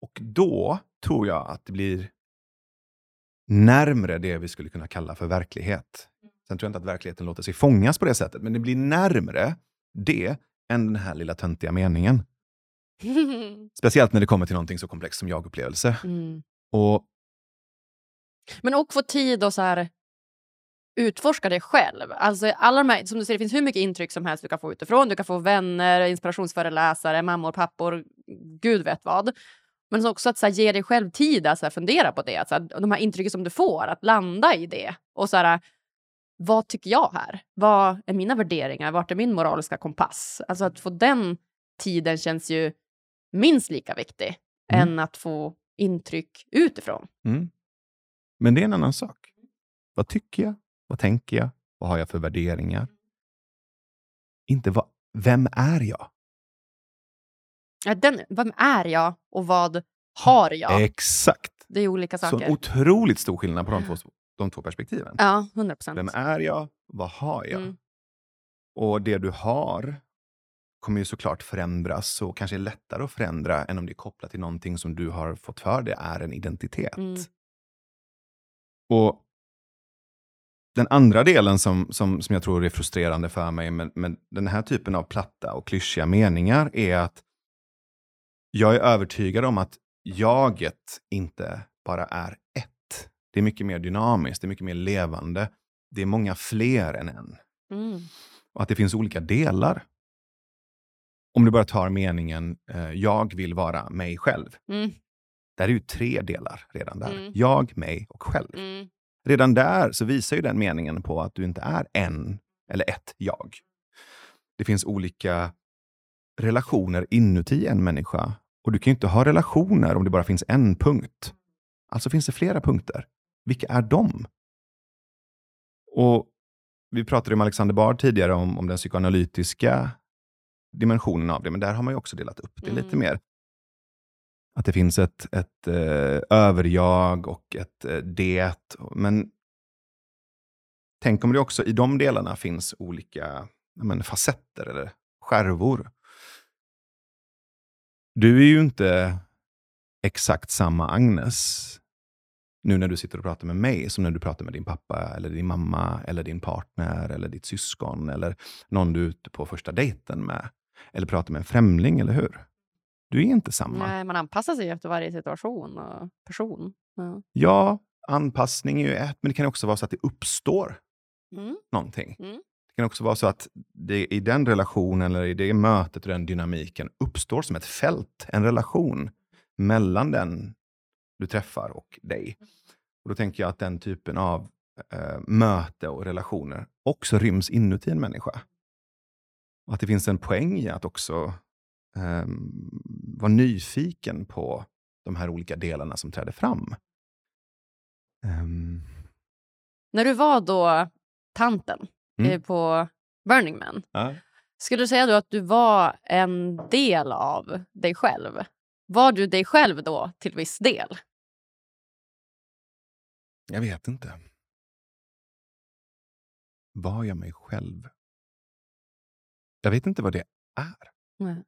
Och då tror jag att det blir närmre det vi skulle kunna kalla för verklighet. Sen tror jag inte att verkligheten låter sig fångas på det sättet, men det blir närmre det än den här lilla töntiga meningen. Speciellt när det kommer till någonting så komplext som jag-upplevelse. Mm. Och... Men och få tid att så här, utforska det själv. Alltså, alla de här, som du säger, det finns hur mycket intryck som helst du kan få utifrån. Du kan få vänner, inspirationsföreläsare, mammor, pappor, gud vet vad. Men också att så här, ge dig själv tid att så här, fundera på det. Att, så här, de här intrycken som du får, att landa i det. Och så här, vad tycker jag här? Vad är mina värderingar? Vart är min moraliska kompass? Alltså att få den tiden känns ju minst lika viktig mm. än att få intryck utifrån. Mm. Men det är en annan sak. Vad tycker jag? Vad tänker jag? Vad har jag för värderingar? Inte vad, vem är jag? Ja, den, vem är jag och vad har jag? Exakt. Det är olika saker. Så en otroligt stor skillnad på de två, de två perspektiven. Ja, 100 procent. Vem är jag? Vad har jag? Mm. Och det du har kommer ju såklart förändras och kanske är lättare att förändra än om det är kopplat till någonting som du har fått för dig är en identitet. Mm. Och den andra delen som, som, som jag tror är frustrerande för mig med, med den här typen av platta och klyschiga meningar är att jag är övertygad om att jaget inte bara är. Det är mycket mer dynamiskt, det är mycket mer levande. Det är många fler än en. Mm. Och att det finns olika delar. Om du bara tar meningen eh, jag vill vara mig själv. Mm. Där är ju tre delar redan där. Mm. Jag, mig och själv. Mm. Redan där så visar ju den meningen på att du inte är en eller ett jag. Det finns olika relationer inuti en människa. Och du kan ju inte ha relationer om det bara finns en punkt. Alltså finns det flera punkter. Vilka är de? Och Vi pratade med Alexander Bard tidigare om, om den psykoanalytiska dimensionen av det, men där har man ju också delat upp det mm. lite mer. Att det finns ett, ett eh, överjag och ett eh, det. Men tänk om det också i de delarna finns olika men, facetter eller skärvor. Du är ju inte exakt samma Agnes nu när du sitter och pratar med mig som när du pratar med din pappa, eller din mamma, eller din partner, eller ditt syskon, eller någon du är ute på första dejten med. Eller pratar med en främling, eller hur? Du är inte samma. Nej, man anpassar sig efter varje situation och person. Ja. Ja, anpassning är ju ett, men det kan också vara så att det uppstår Mm. någonting. Mm. Det kan också vara så att det i den relationen eller i det mötet och den dynamiken uppstår som ett fält, en relation mellan den du träffar och dig. Och Då tänker jag att den typen av eh, möte och relationer också ryms inuti en människa. Och att det finns en poäng i att också ehm, vara nyfiken på de här olika delarna som träder fram. Ehm, När du var då tanten Mm. eh, på Burning Man, ja. skulle du säga då att du var en del av dig själv? Var du dig själv då till viss del? Jag vet inte. Var jag mig själv? Jag vet inte vad det är. Nej.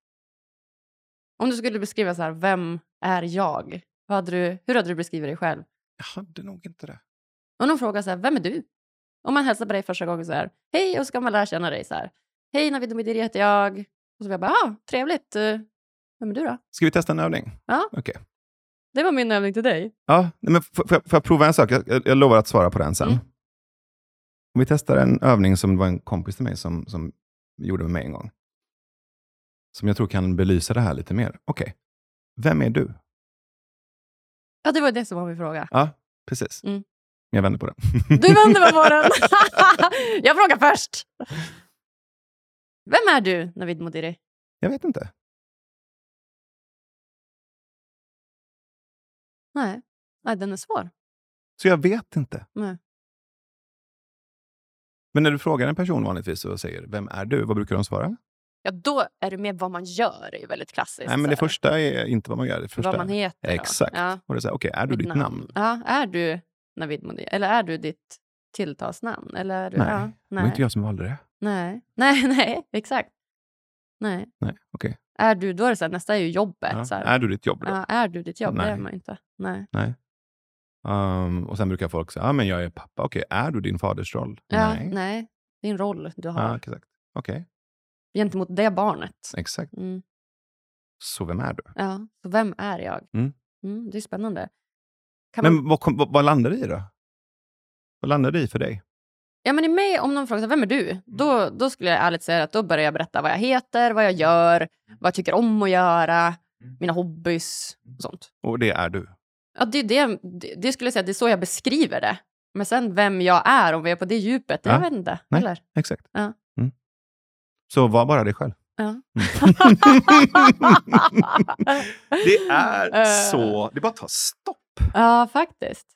Om du skulle beskriva så här, vem är jag? Hade du, hur hade du beskrivit dig själv? Jag hade nog inte det. Om någon frågar så här, vem är du? Om man hälsar på dig första gången så här, hej, och så ska man lära känna dig så här. Hej, Navid Omidiri heter jag. Och så vill jag bara, ah, trevligt. Eh, Vem är du då? Ska vi testa en övning? Ja. Okej. Det var min övning till dig. Ja, men får, jag, får jag prova en sak? Jag, jag, lovar att svara på den sen. Mm. Om vi testar en övning som var en kompis till mig som, som gjorde med mig en gång. Som jag tror kan belysa det här lite mer. Okej. Vem är du? Ja, det var det som var min fråga. Ja, precis. Mm. Jag vänder på den. Du vände mig på den. jag frågar först. Vem är du, Navid Modiri? jag vet inte. Nej. Nej, den är svår. Så jag vet inte. Nej. Men när du frågar en person vanligtvis och säger vem är du? Vad brukar de svara? Ja, då är det mer vad man gör. Är väldigt klassiskt. Nej, men det första är inte vad man gör. Det första Vad man heter. då. Exakt. Ja, Och det är okej, är du mitt ditt namn? Ja, är du Navid Modiri? Eller är du ditt tilltalsnamn? Eller är du, Nej, ja, Det var nej. inte jag som valde det. nej. Nej, nej, exakt. Nej. Nej, okej. Är du, då är det så här, nästa är ju jobbet. Ja. Så här. Är du ditt jobb då? Ja, är du ditt jobb? Det är Nej. man inte. Nej. Um, och sen brukar folk säga, ah, men jag är pappa. Okej, är du din faders roll? Ja, Nej. nej. Det är en roll du har Ja, exakt. Okej, gentemot det barnet. exakt. Mm. Så vem är du? Ja, så vem är jag? Mm. Mm, det är spännande. Kan man, Men vad, kom, vad, vad landar det i då? Vad landar det i för dig? ja, men i mig, om någon frågar vem är du? Då, då skulle jag ärligt säga att då börjar jag berätta vad jag heter, vad jag gör, vad jag tycker om att göra, mina hobbys och sånt. Och det är du. Ja, det, det, det, skulle jag säga, det är så jag beskriver det. Men sen vem jag är, om vi är på det djupet, Ja. jag vet inte. Nej. Eller? Exakt. Ja. Mm. Så var bara dig själv. Ja. Det är Eh. så... Det bara tar stopp. Ja, faktiskt.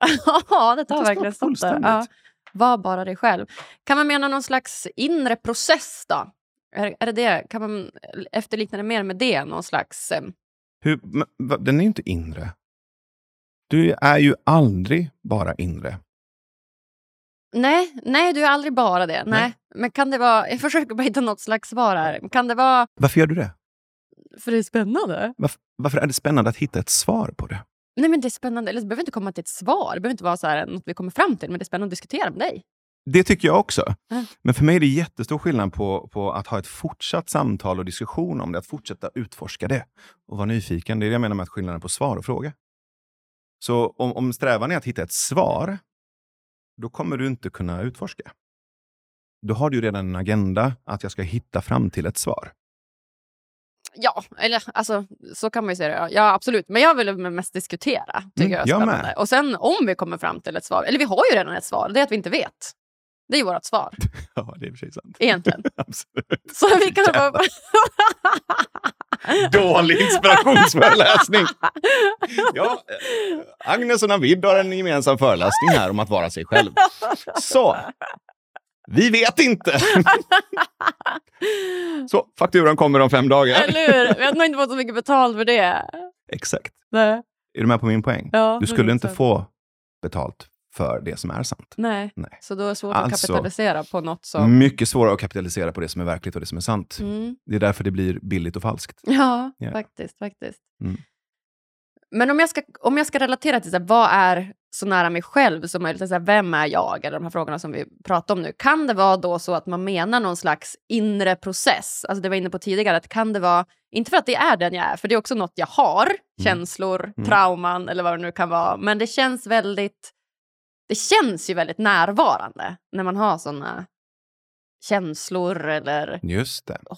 ja, det tar Det tar verkligen stopp fullständigt. Ja. Var bara dig själv. Kan man mena någon slags inre process då? Är, är det det? Kan man efterlikna det mer med det? Någon slags... Eh, Hur, men, den är ju inte inre. Du är ju aldrig bara inre. nej, nej, du är aldrig bara det. Nej. Nej. Men kan det vara... Jag försöker bara hitta något slags svar här. Kan det vara... Varför gör du det? För det är spännande. Varför, varför är det spännande att hitta ett svar på det? Nej, men det är spännande. Eller det behöver inte komma till ett svar. Det behöver inte vara så här, något vi kommer fram till. Men det är spännande att diskutera med dig. Det tycker jag också. Ja. Men för mig är det jättestor skillnad på, på att ha ett fortsatt samtal och diskussion om det. Att fortsätta utforska det och vara nyfiken. Det är det jag menar med att skillnaden på svar och fråga. Så om, om strävan är att hitta ett svar, då kommer du inte kunna utforska. Då har du ju redan en agenda att jag ska hitta fram till ett svar. Ja, eller alltså, så kan man ju säga det. Ja, absolut. Men jag vill mest diskutera. Tycker Mm, jag jag med. Och sen om vi kommer fram till ett svar, eller vi har ju redan ett svar, det är att vi inte vet. Det är vårt svar, Ja, det är i och för sig sant. egentligen. Absolut. Så vi kan bara... Dålig inspirationsföreläsning. Ja, eh, Agnes och Navid har en gemensam föreläsning här om att vara sig själv. Så, vi vet inte. Så, fakturan kommer om fem dagar. Eller hur? Vi har nog inte fått så mycket betalt för det. Exakt. Nej. Är du med på min poäng? Ja, Du skulle inte 100%. få betalt för det som är sant. Nej. Nej. Så då är det svårt Alltså- att kapitalisera på något som... Mycket svårare att kapitalisera på det som är verkligt och det som är sant. Mm. Det är därför det blir billigt och falskt. Ja, Ja. faktiskt. faktiskt. Mm. Men om jag ska, om jag ska relatera till så här, vad är så nära mig själv som möjligt, så här, vem är jag, eller de här frågorna som vi pratar om nu. Kan det vara då så att man menar någon slags inre process? Alltså det var inne på tidigare, att kan det vara, inte för att det är den jag är, för det är också något jag har, mm. känslor, mm. trauman eller vad det nu kan vara, men det känns väldigt, det känns ju väldigt närvarande när man har såna känslor eller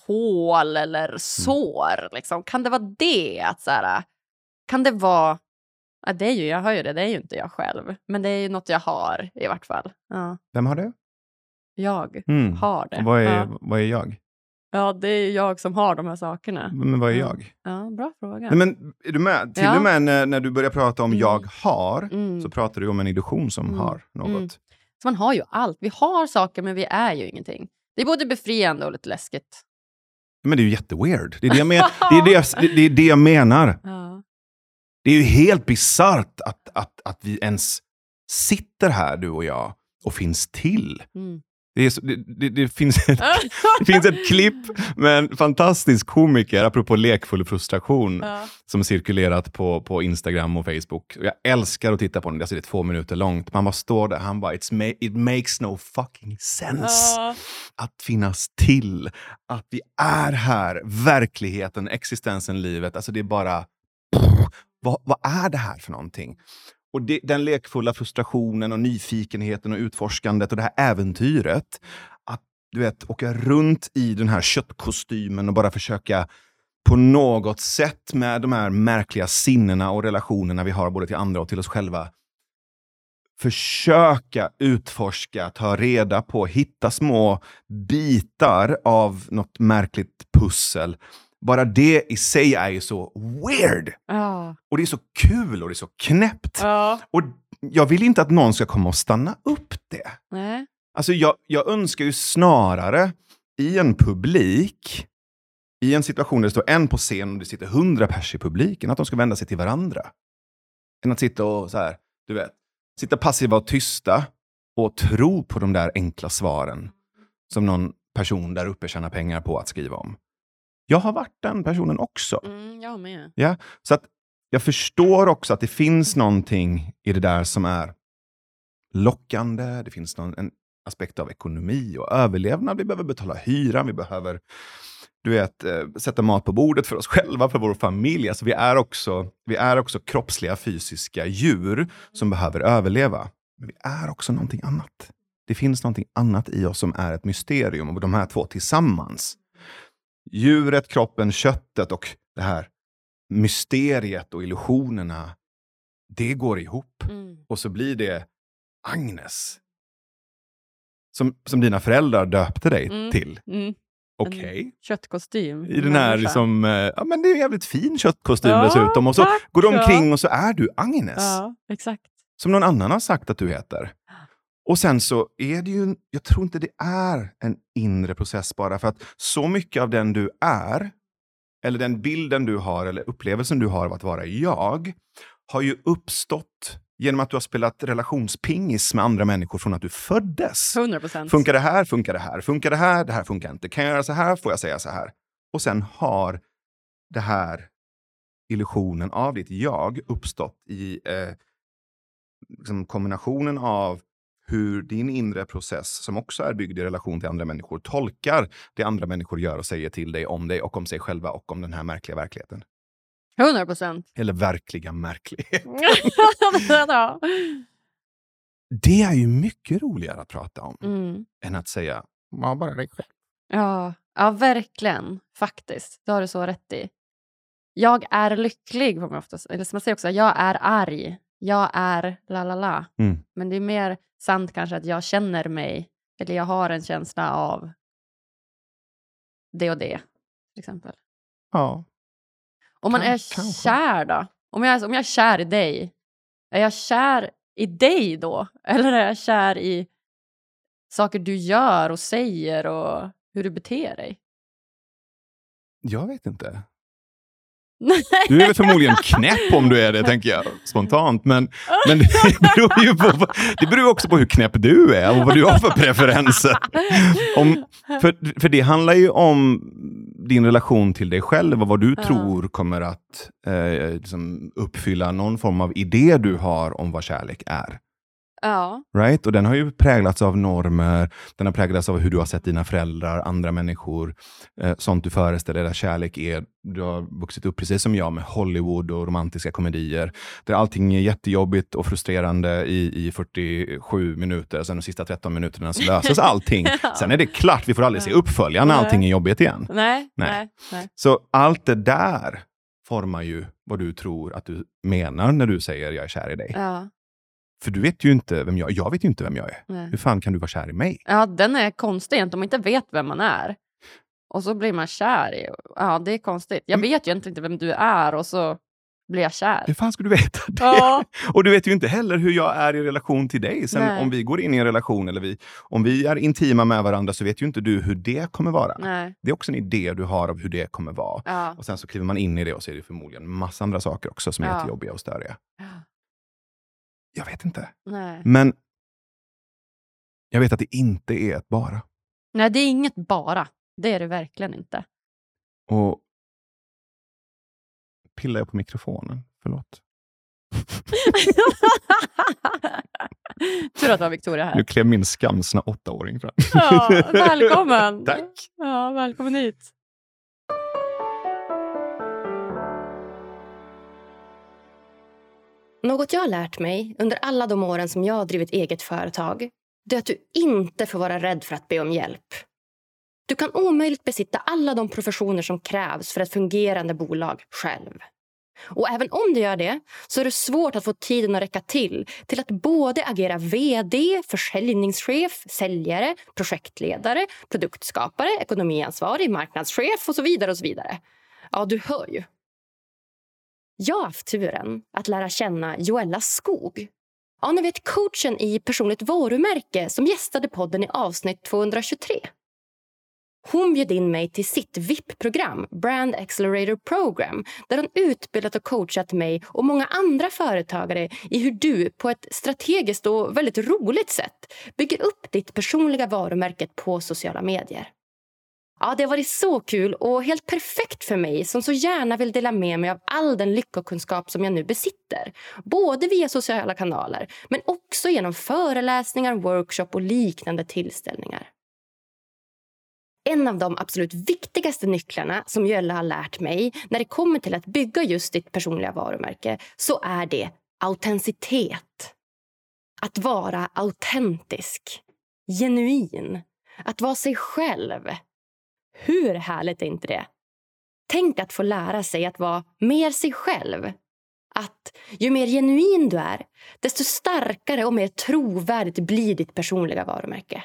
hål eller mm. sår. Mm. Liksom. Kan det vara det? Att så här, kan det vara... Ja, det är ju, jag har ju det, det är ju inte jag själv. Men det är ju något jag har i vart fall. Ja. Vem har det? Jag mm. har det. Vad är, ja. vad är jag? Ja, det är jag som har de här sakerna. Men vad är jag? Ja, bra fråga. Nej, men är du med? Till ja. och med när, när du börjar prata om mm. jag har, mm. så pratar du om en illusion som mm. har något. Mm. Så man har ju allt. Vi har saker, men vi är ju ingenting. Det är både befriande och lite läskigt. Men det är ju jätteweird. Det är det jag, men, det är det jag, det är det jag menar. Ja. Det är ju helt bisarrt att, att, att vi ens sitter här, du och jag, och finns till. Mm. Det, så, det, det, det, finns ett, det finns ett klipp med en fantastisk komiker, apropå lekfull frustration, ja. som cirkulerat på, på Instagram och Facebook. Jag älskar att titta på den, alltså det är två minuter långt. Man bara står där, han bara, It's ma it makes no fucking sense. Ja. Att finnas till, att vi är här, verkligheten, existensen, livet. Alltså det är bara, pff, vad, vad är det här för någonting? Och det, den lekfulla frustrationen och nyfikenheten och utforskandet och det här äventyret. Att du vet, åka runt i den här köttkostymen och bara försöka på något sätt med de här märkliga sinnena och relationerna vi har både till andra och till oss själva försöka utforska, ta reda på, hitta små bitar av något märkligt pussel bara det i sig är ju så weird. Oh. Och det är så kul och det är så knäppt. Oh. Och jag vill inte att någon ska komma och stanna upp det. Nej. Alltså jag, jag önskar ju snarare i en publik, i en situation där det står en på scen och det sitter hundra pers i publiken, att de ska vända sig till varandra. Än att sitta och så här, du vet, sitta passiva och tysta och tro på de där enkla svaren som någon person där uppe tjänar pengar på att skriva om. Jag har varit den personen också. Mm, jag med. Ja, så att jag förstår också att det finns någonting i det där som är lockande. Det finns någon, en aspekt av ekonomi och överlevnad. Vi behöver betala hyran, vi behöver du vet, eh, sätta mat på bordet för oss själva, för vår familj. Alltså vi, är också, vi är också kroppsliga, fysiska djur som behöver överleva. Men vi är också någonting annat. Det finns någonting annat i oss som är ett mysterium och de här två tillsammans djuret, kroppen, köttet och det här mysteriet och illusionerna, det går ihop. Mm. Och så blir det Agnes. Som, som dina föräldrar döpte dig mm. till. Mm. Okej. Okay. Köttkostym. I den här liksom, eh, ja men det är en jävligt fin köttkostym ja, dessutom. Och så tack, går du omkring ja. och så är du Agnes. Ja, exakt. Som någon annan har sagt att du heter. Och sen så är det ju, jag tror inte det är en inre process bara för att så mycket av den du är, eller den bilden du har eller upplevelsen du har av att vara jag, har ju uppstått genom att du har spelat relationspingis med andra människor från att du föddes. 100%. Funkar det här? Funkar det här? Funkar det här? Det här funkar inte. Kan jag göra så här? Får jag säga så här? Och sen har det här illusionen av ditt jag uppstått i eh, liksom kombinationen av hur din inre process, som också är byggd i relation till andra människor, tolkar det andra människor gör och säger till dig om dig och om sig själva och om den här märkliga verkligheten. 100 procent. Eller verkliga märklighet. det är ju mycket roligare att prata om mm. än att säga var bara dig själv. Ja, ja, verkligen. Faktiskt. Det har du så rätt i. Jag är lycklig, får man oftast, eller som man säger också, jag är arg. Jag är la la la. Mm. Men det är mer sant kanske att jag känner mig, eller jag har en känsla av det och det, till exempel. Ja. Om man är kanske. kär då? Om jag, om jag är kär i dig, är jag kär i dig då? Eller är jag kär i saker du gör och säger och hur du beter dig? Jag vet inte. Du är väl förmodligen knäpp om du är det, tänker jag spontant. Men, men det, beror ju på, det beror också på hur knäpp du är och vad du har för preferenser. Om, för, för det handlar ju om din relation till dig själv och vad du Ja. tror kommer att eh, liksom uppfylla någon form av idé du har om vad kärlek är. Ja. Right? Och den har ju präglats av normer, den har präglats av hur du har sett dina föräldrar, andra människor, eh, sånt du föreställer dig kärlek är. Du har vuxit upp precis som jag med Hollywood och romantiska komedier, där allting är jättejobbigt och frustrerande i, i 47 minuter, sen de sista 13 minuterna så löses allting. Ja. Sen är det klart, vi får aldrig se uppföljaren när allting är jobbigt igen. Nej, Nej. nej, nej. Så allt det där formar ju vad du tror att du menar när du säger jag är kär i dig. Ja, För du vet ju inte vem jag är. Jag vet ju inte vem jag är. nej. Hur fan kan du vara kär i mig? ja, den är konstig egentligen om man inte vet vem man är. Och så blir man kär i... Ja, det är konstigt. Jag vet ju egentligen inte vem du är och så blir jag kär. Hur fan ska du veta det? Ja, Och du vet ju inte heller hur jag är i relation till dig. Sen Nej. om vi går in i en relation eller vi, om vi är intima med varandra så vet ju inte du hur det kommer vara. nej. Det är också en idé du har av hur det kommer vara. Ja. Och sen så kliver man in i det och så är det förmodligen massa andra saker också som är Ja. jättejobbiga och störiga. Jag vet inte. Nej. Men jag vet att det inte är ett bara. nej, det är inget bara. Det är det verkligen inte. Och pillar jag på mikrofonen? Förlåt. Tur att det var Victoria här. Nu klev min skamsna åttaåring fram. Ja, välkommen! Tack. Ja, välkommen hit. Något jag har lärt mig under alla de åren som jag har drivit eget företag det är att du inte får vara rädd för att be om hjälp. Du kan omöjligt besitta alla de professioner som krävs för ett fungerande bolag själv. Och även om du gör det så är det svårt att få tiden att räcka till till att både agera vd, försäljningschef, säljare, projektledare, produktskapare, ekonomiansvarig, marknadschef och så vidare. och så vidare. Ja, du hör ju. Jag har haft turen att lära känna Joella Skog. Ja, ni vet coachen i personligt varumärke som gästade podden i avsnitt 223. Hon bjöd in mig till sitt VIP-program, Brand Accelerator Program där hon utbildat och coachat mig och många andra företagare i hur du på ett strategiskt och väldigt roligt sätt bygger upp ditt personliga varumärke på sociala medier. Ja, det har varit så kul och helt perfekt för mig som så gärna vill dela med mig av all den lyckokunskap som jag nu besitter. Både via sociala kanaler, men också genom föreläsningar, workshop och liknande tillställningar. En av de absolut viktigaste nycklarna som Jölle har lärt mig när det kommer till att bygga just ditt personliga varumärke så är det autenticitet. Att vara autentisk, genuin, att vara sig själv. Hur härligt är inte det? Tänk att få lära sig att vara mer sig själv. Att ju mer genuin du är, desto starkare och mer trovärdigt blir ditt personliga varumärke.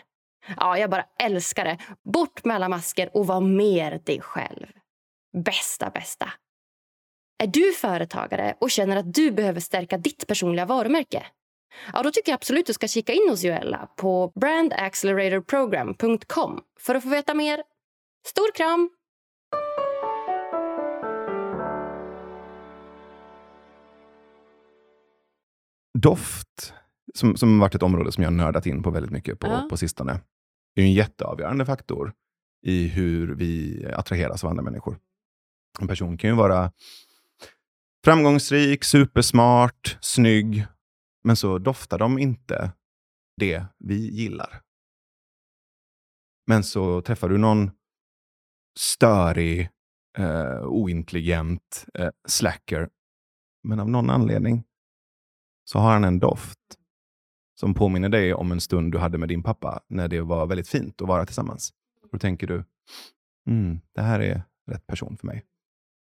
Ja, jag bara älskar det. Bort med alla masker och var mer dig själv. Bästa, bästa. Är du företagare och känner att du behöver stärka ditt personliga varumärke? Ja, då tycker jag absolut du ska kika in hos Joella på brandacceleratorprogram.com för att få veta mer. Stor kram! Doft, som, som varit ett område som jag nördat in på väldigt mycket på, Ja. på sistone, är en jätteavgörande faktor i hur vi attraheras av andra människor. En person kan ju vara framgångsrik, supersmart, snygg, men så doftar de inte det vi gillar. Men så träffar du någon störig, eh, ointelligent eh, slacker, men av någon anledning så har han en doft som påminner dig om en stund du hade med din pappa när det var väldigt fint att vara tillsammans. Då tänker du, mm, det här är rätt person för mig.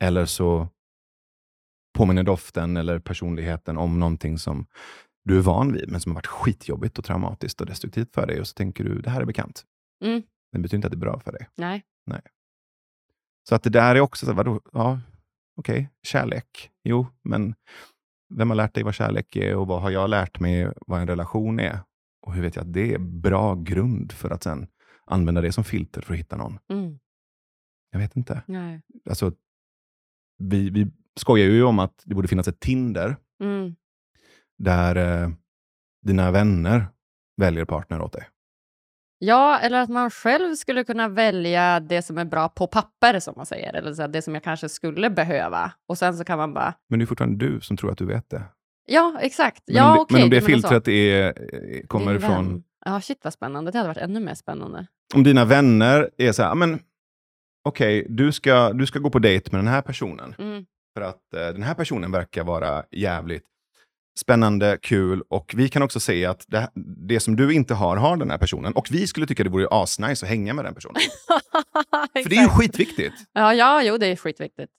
Eller så påminner doften eller personligheten om någonting som du är van vid, men som har varit skitjobbigt och traumatiskt och destruktivt för dig. Och så tänker du, det här är bekant. Mm. Det betyder inte att det är bra för dig. Nej. Så att det där är också, så, vadå, ja, okej, kärlek. Jo, men vem har lärt dig vad kärlek är och vad har jag lärt mig vad en relation är? Och hur vet jag att det är bra grund för att sen använda det som filter för att hitta någon? Mm. Jag vet inte. Nej. Alltså, vi, vi skojar ju om att det borde finnas ett Tinder Mm. där eh, dina vänner väljer partner åt dig. Ja, eller att man själv skulle kunna välja det som är bra på papper, som man säger. Eller så det som jag kanske skulle behöva. Och sen så kan man bara... Men det är fortfarande du som tror att du vet det. Ja, exakt. Men ja, om det, okej, men om det filtret är, eh, kommer ifrån... Ja, shit vad spännande. Det hade varit ännu mer spännande. Om dina vänner är så här, "Ja, men okej, du, ska, du ska gå på dejt med den här personen. Mm. För att eh, den här personen verkar vara jävligt spännande, kul och vi kan också se att det, det som du inte har, har den här personen. Och vi skulle tycka det vore asnice att hänga med den personen. För det är ju skitviktigt. Ja, ja, jo, det är skitviktigt.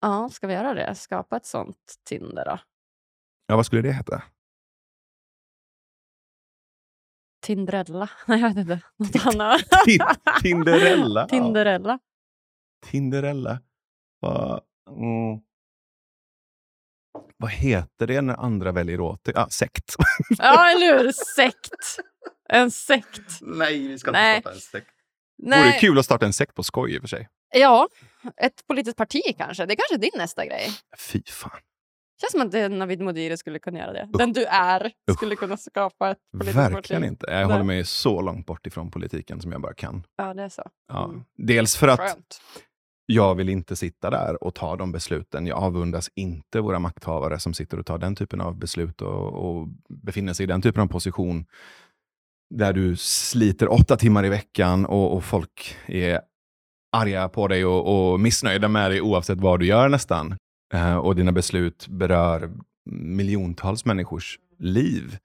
Ja, ska vi göra det? Skapa ett sånt Tinder då? Ja, vad skulle det heta? Tindrella? Nej, jag vet inte. Något annat. Tin- Tinderella. Tinderella. Tinderella. Vad, mm. Vad heter det när andra väljer åt det? Ah, sekt. Ja, eller hur? Sekt. En sekt. Nej, vi ska inte Nej. starta en sekt. Vore Nej. kul att starta en sekt på skoj i och för sig. Ja, ett politiskt parti kanske. Det är kanske är din nästa grej. Fy fan. känns som att Navid Modiri skulle kunna göra det. Den du är skulle kunna skapa ett politiskt Verkligen parti. inte. Jag håller mig så långt bort ifrån politiken som jag bara kan. Ja, det är så. Ja. Mm. Dels för att Skönt jag vill inte sitta där och ta de besluten. Jag avundas inte våra makthavare som sitter och tar den typen av beslut och, och befinner sig i den typen av position där du sliter åtta timmar i veckan och, och folk är arga på dig och, och missnöjda med dig oavsett vad du gör nästan. Eh, och dina beslut berör miljontals människors liv.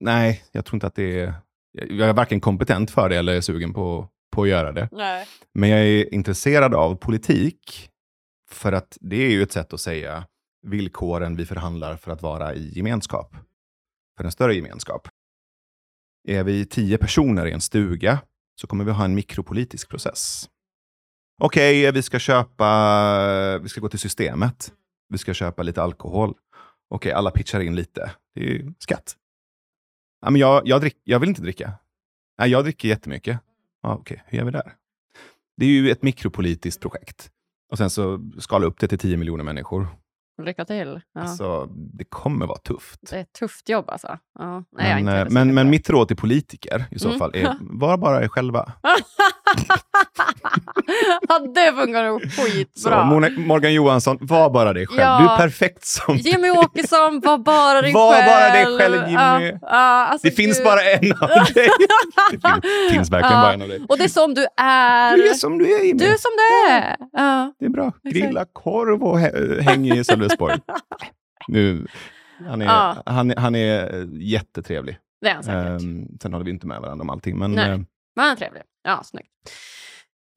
Nej, jag tror inte att det är... Jag är varken kompetent för det eller är sugen på, på att göra det. Nej. Men jag är intresserad av politik för att det är ju ett sätt att säga villkoren vi förhandlar för att vara i gemenskap. För en större gemenskap. Är vi tio personer i en stuga så kommer vi ha en mikropolitisk process. Okej, vi ska köpa, vi ska gå till systemet. Vi ska köpa lite alkohol. Okej, alla pitchar in lite. Det är ju skatt. Ja, men jag, jag, drick, jag vill inte dricka. Nej, jag dricker jättemycket. Ja, Okej, hur gör vi där? Det är ju ett mikropolitiskt projekt. Och sen så skala upp det till 10 miljoner människor. Lycka till. Ja. Alltså, det kommer vara tufft. Det är ett tufft jobb alltså. Ja. Nej, Men, eh, så men, men mycket. mitt råd till politiker i så Mm. fall är, var bara er själva. ja, det funkar nog Så, skitbra. Mona- Morgan Johansson, var bara dig själv. Ja. Du är perfekt som Jimmy Åkesson, var bara dig Var själv. bara dig själv, Jimmy. Ja, ja, alltså, Det finns gud. bara en av dig. Det finns, finns verkligen Ja. bara en av dig. Och det är som du är. Du är som du är, Jimmy. Du är som du är. Ja. Det är bra. Grilla korv och hä- häng i Sölvesborg. nu, han, är, Ja. han, han är eh, jättetrevlig. Det är han säkert. Um, sen håller vi inte med varandra om allting. Men, Nej. eh, Men han är trevlig. Ja, snyggt.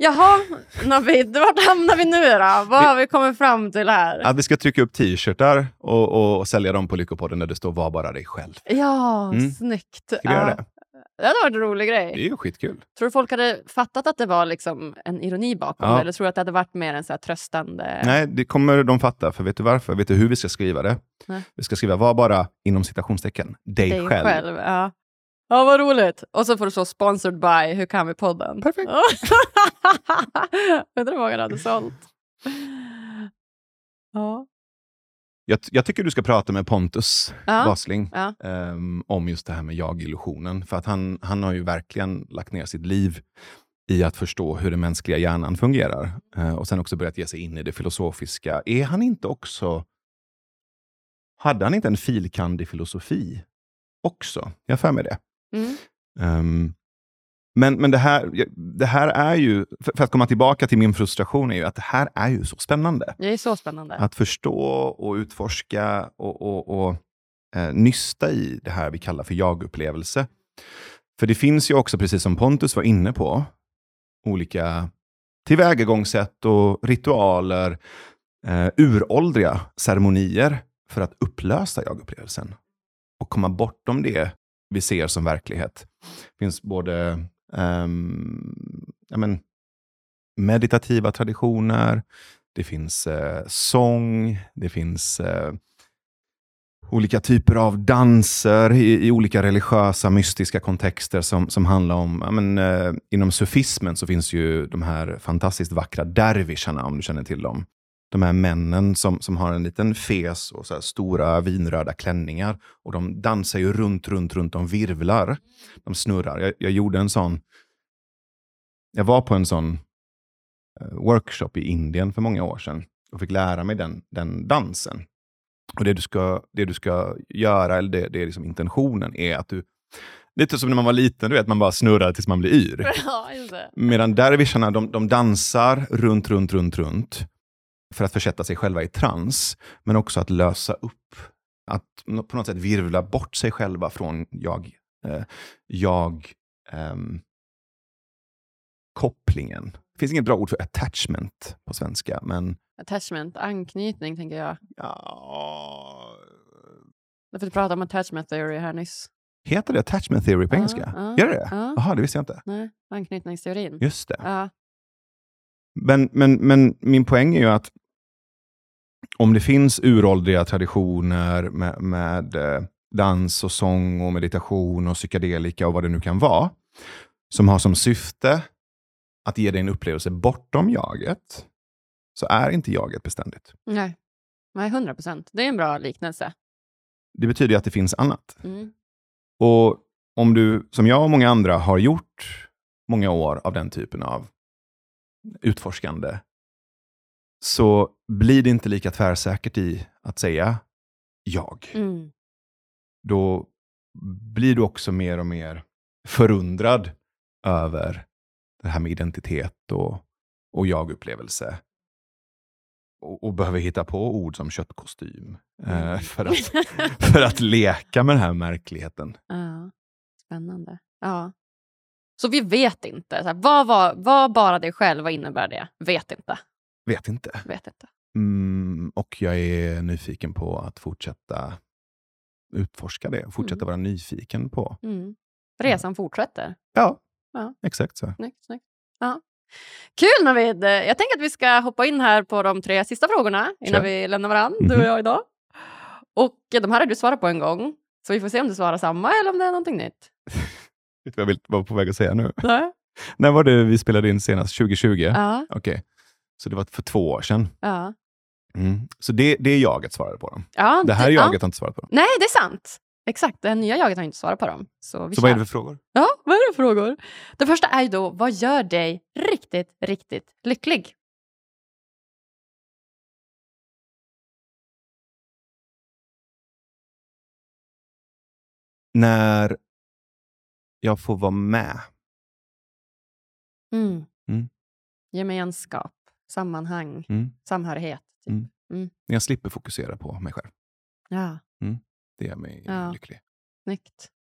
Jaha, Navid, vart hamnar vi nu då? Vad har vi kommit fram till här? att vi ska trycka upp t-shirtar och, och, och sälja dem på Lyckopodden där det står var bara dig själv. Ja, Mm. snyggt. Ska vi göra ja. det? Det hade varit en rolig Det grej. är ju skitkul. Tror du folk hade fattat att det var liksom en ironi bakom Ja. det? Eller tror du att det hade varit mer en så tröstande... Nej, det kommer de fatta. För vet du varför? Vet du hur vi ska skriva det? Nej. Vi ska skriva var bara, inom citationstecken, dig, dig själv. själv. ja. ja, vad roligt. Och så får du så sponsored by Hur kan vi podden? Perfekt. Undrar hur många det hade sålt. Ja. Jag, jag tycker du ska prata med Pontus Ja. Wasling Ja. ehm, om just det här med jag-illusionen. För att han, han har ju verkligen lagt ner sitt liv i att förstå hur den mänskliga hjärnan fungerar. Eh, och sen också börjat ge sig in i det filosofiska. Är han inte också... Hade han inte en filkand i filosofi också? Jag har för mig det. Mm. Ehm, men men det, här, det här är ju, för, att komma tillbaka till min frustration, är ju att det här är ju så spännande. Det är så spännande. Att förstå och utforska och, och, och eh, nysta i det här vi kallar för jag-upplevelse. För det finns ju också, precis som Pontus var inne på, olika tillvägagångssätt och ritualer, eh, uråldriga ceremonier för att upplösa jag-upplevelsen och komma bortom det vi ser som verklighet. Det finns både um, ja, men, meditativa traditioner, det finns eh, sång, det finns eh, olika typer av danser i, i olika religiösa, mystiska kontexter som, som handlar om, ja, men, eh, inom sufismen så finns ju de här fantastiskt vackra dervisharna, om du känner till dem de här männen som, som har en liten fes och så stora vinröda klänningar. Och de dansar ju runt, runt, runt. De virvlar. De snurrar. Jag, jag gjorde en sån... Jag var på en sån eh, workshop i Indien för många år sedan och fick lära mig den, den dansen. Och Det du ska, det du ska göra, eller det, det är liksom intentionen, är att du Lite som när man var liten, du vet, man bara snurrar tills man blir yr. Medan dervisarna, de, de dansar runt, runt, runt, runt för att försätta sig själva i trans, men också att lösa upp, att på något sätt virvla bort sig själva från jag, eh, jag ehm, kopplingen. Det finns inget bra ord för attachment på svenska, men Attachment, anknytning tänker jag. ja, Därför du pratade om attachment theory här nyss. heter det attachment theory på engelska? ja, Gör det det? ja. Jaha, det visste jag inte. Nej, anknytningsteorin. Just det. Ja. Men, men, men min poäng är ju att om det finns uråldriga traditioner med, med eh, dans och sång och meditation och psykedelika och vad det nu kan vara, som har som syfte att ge dig en upplevelse bortom jaget, så är inte jaget beständigt. Nej. Nej, 100 procent. Det är en bra liknelse. Det betyder ju att det finns annat. Mm. Och om du, som jag och många andra, har gjort många år av den typen av utforskande, så blir det inte lika tvärsäkert i att säga jag. Mm. Då blir du också mer och mer förundrad över det här med identitet och, och jag-upplevelse. Och, och behöver hitta på ord som köttkostym eh, Mm. för, att, för att leka med den här märkligheten. ja. Spännande. Ja. Så vi vet inte. Så här, vad var, var bara dig själv? Vad innebär det? Vet inte. Vet inte. Vet inte. Mm, och jag är nyfiken på att fortsätta utforska det och fortsätta Mm. vara nyfiken på. Mm. Resan fortsätter. Ja, Ja. exakt så. Snyggt, snyggt. Ja. Kul Navid! Jag tänker att vi ska hoppa in här på de tre sista frågorna innan Kör. vi lämnar varandra, du och Mhm. jag idag. Och de här har du svarat på en gång, så vi får se om du svarar samma eller om det är någonting nytt. Vet du vad jag vill- var på väg att säga nu? Nej. När var det vi spelade in senast? 2020? Ja, Okej, så det var för två år sedan. ja. Mm. Så det, det är jaget svarade på dem. ja Det här ja. jaget har inte svarat på dem. Nej, det är sant. Exakt, det nya jaget har inte svarat på dem. Så, vi Så vad är det för frågor? Ja, vad är det för frågor? Det första är ju då, vad gör dig riktigt, riktigt lycklig? När jag får vara med. Mm. Mm. Gemenskap, sammanhang, Mm. samhörighet. Typ. Mm. När jag slipper fokusera på mig själv. Ja, Det gör mig Ja. lycklig. snyggt.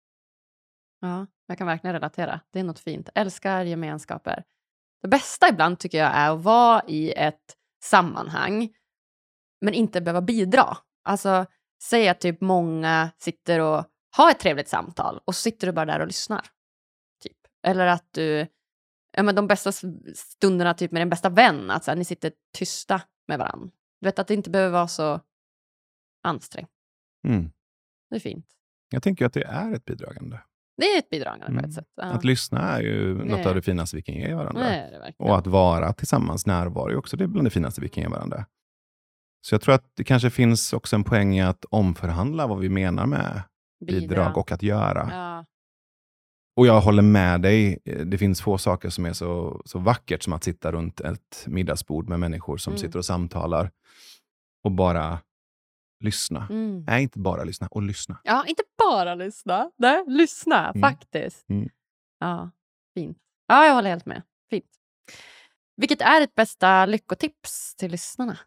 Ja, jag kan verkligen relatera. Det är något fint. Älskar gemenskaper. Det bästa ibland tycker jag är att vara i ett sammanhang men inte behöva bidra. Alltså, säg att typ många sitter och har ett trevligt samtal och så sitter du bara där och lyssnar. Typ. Eller att du, ja men de bästa stunderna typ med din bästa vän, att så här, ni sitter tysta med varandra. Du vet att det inte behöver vara så ansträngt. Mm. Det är fint. Jag tänker att det är ett bidragande. Det är ett bidragande på Mm. ett sätt. Ja. Att lyssna är ju något Nej. av det finaste vi kan ge varandra. det är det. Och att vara tillsammans, närvaro, är också det bland det finaste vi kan ge varandra. Så jag tror att det kanske finns också en poäng i att omförhandla vad vi menar med bidrag och att göra. Ja. Och jag håller med dig. Det finns få saker som är så, så vackert som att sitta runt ett middagsbord med människor som Mm. sitter och samtalar och bara lyssna. Mm. Nej, inte bara lyssna, och lyssna. ja, inte bara lyssna. Nej, lyssna Mm. faktiskt. Mm. Ja, fint. Ja, jag håller helt med. Fint. Vilket är ditt bästa lyckotips till lyssnarna?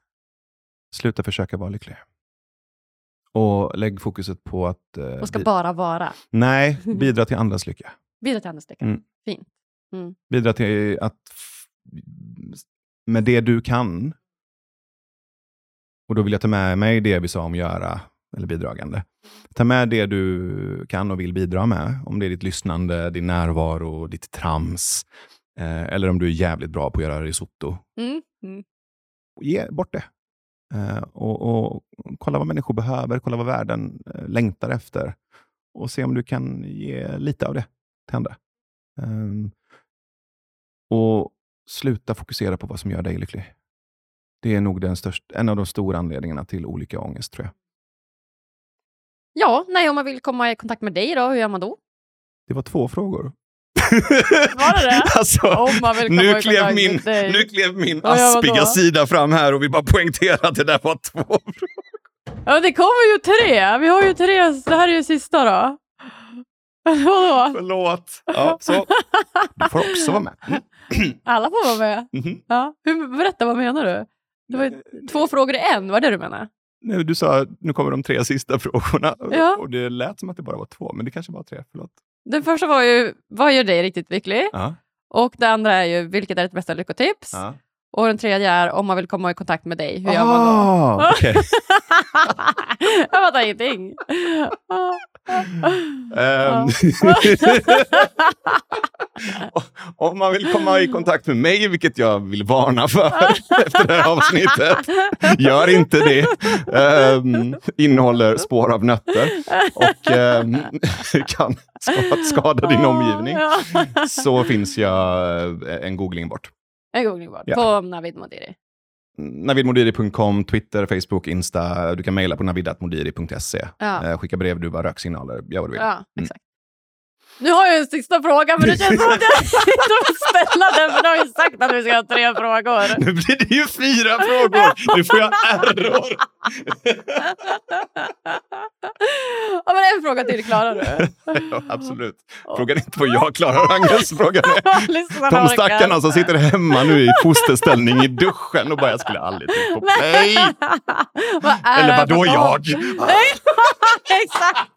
Sluta försöka vara lycklig. Och lägg fokuset på att... eh, Och ska bi- bara vara. Nej, bidra till andras lycka. Bidra till andras lycka. Mm. Fint. Mm. Bidra till att f- med det du kan, och då vill jag ta med mig det vi sa om göra, eller bidragande. Ta med det du kan och vill bidra med, om det är ditt lyssnande, din närvaro, ditt trams, eh, eller om du är jävligt bra på att göra risotto. Mm. Mm. Ge bort det. Eh, och, och kolla vad människor behöver, kolla vad världen eh, längtar efter. Och se om du kan ge lite av det till andra. Ehm, och sluta fokusera på vad som gör dig lycklig. Det är nog den största, en av de stora anledningarna till olika ångest, tror jag. Ja, nej, om man vill komma i kontakt med dig då, hur gör man då? Det var två frågor. Var det det? alltså, komma nu, klev min, dig. nu klev min man aspiga sida fram här och vi bara poängterade att det där var två frågor. Ja, det kommer ju tre. Vi har ju tre. Det här är ju sista då. Vadå? Förlåt. Ja, så. Du får också vara med. Mm. Alla får vara med. Mhm. Ja. Hur, berätta, vad menar du? Det var två frågor i en, var det du menar? Nu, du sa nu kommer de tre sista frågorna Ja. och det lät som att det bara var två, men det kanske var tre. Förlåt. Den första var ju, vad gör dig riktigt lycklig? Ja. Och det andra är ju, vilket är ditt bästa lyckotips? Ja. Och den tredje är, om man vill komma i kontakt med dig, hur gör man då? Okej. Jag fattar ingenting. Ehm, Om man vill komma i kontakt med mig, vilket jag vill varna för efter det här avsnittet, gör inte det. Ehm, innehåller spår av nötter och ehm, kan ska- skada din omgivning. Så finns jag eh, en googling bort. En googling bort Ja. på Navid Modiri. Navidmodiri.com, Twitter, Facebook, Insta. Du kan mejla på navidatmodiri.se. Ja. Eh, Skicka brev, duva, röksignaler, gör vad du vill. Ja, exakt. Nu har jag en sista fråga, men det känns som att jag inte vill ställa den, för du har ju sagt att vi ska ha tre frågor. Nu blir det ju fyra frågor! Nu får jag error! Ja, men en fråga till klarar du. Ja, absolut. Frågan är inte vad jag klarar, Agnes. Frågan är de stackarna som sitter hemma nu i fosterställning i duschen och bara, jag skulle aldrig trycka på play. Vad Eller vadå jag? Nej, Exakt!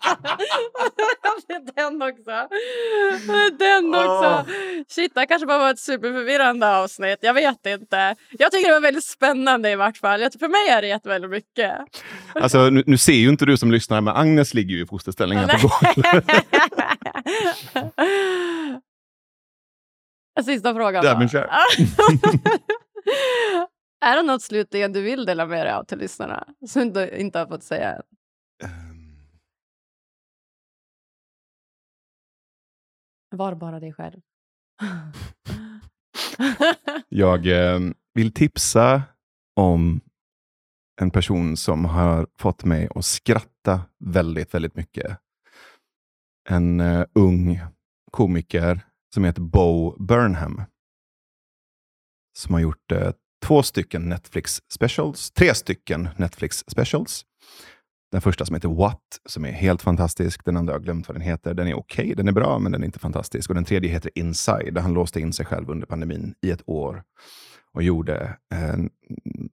Det är den också. Den också. Shit, det här kanske bara var ett superförvirrande avsnitt. Jag vet inte. Jag tycker det var väldigt spännande i vart fall. För mig är det gett väldigt mycket. Alltså, nu, nu ser ju inte du som lyssnar, men Agnes ligger ju i fosterställning här på golvet. Sista frågan. Men kör. är det något slutligen du vill dela med dig av till lyssnarna? Som du inte har fått säga än? Var bara dig själv. Jag eh, vill tipsa om en person som har fått mig att skratta väldigt, väldigt mycket. En eh, ung komiker som heter Bo Burnham. Som har gjort eh, två stycken Netflix specials, tre stycken Netflix specials. Den första som heter What, som är helt fantastisk. Den andra har jag glömt vad den heter. Den är okej, den är bra, men den är inte fantastisk. Och den tredje heter Inside, där han låste in sig själv under pandemin i ett år och gjorde en,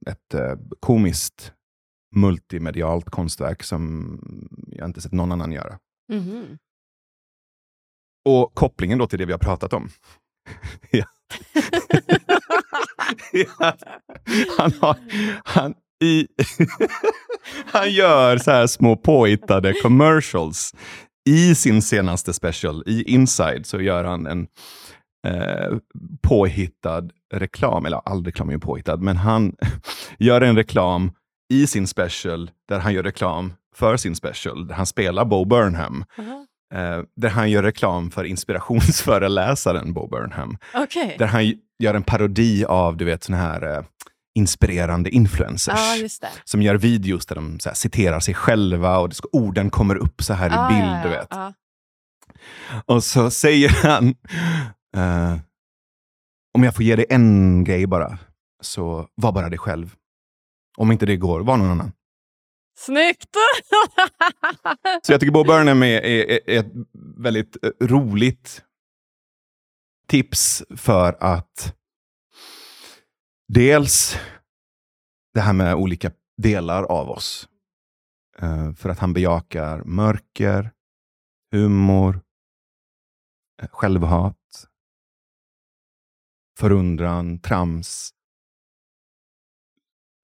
ett eh, komiskt multimedialt konstverk som jag inte sett någon annan göra. Mhm. Och kopplingen då till det vi har pratat om. Ja. Ja. han, har, han, i, han gör så här små påhittade commercials. I sin senaste special, i Inside, så gör han en eh, påhittad reklam. Eller all reklam är ju påhittad, men han gör en reklam i sin special där han gör reklam för sin special. Där han spelar Bo Burnham. Aha. Eh, där han gör reklam för inspirationsföreläsaren Bo Burnham. Okej. Där han gör en parodi av du vet, såna här eh, inspirerande influencers. Det. som gör videos där de här, citerar sig själva och det ska, orden kommer upp så här i Ah, bild. ja, du ja, vet. ja. Och så säger han, eh, om jag får ge dig en grej bara, så var bara dig själv. Om inte det går, var någon annan. Snyggt! Så jag tycker Bo Burnham är, är, är ett väldigt eh, roligt tips för att dels det här med olika delar av oss. Eh, för att han bejakar mörker, humor, eh, självhat, förundran, trams,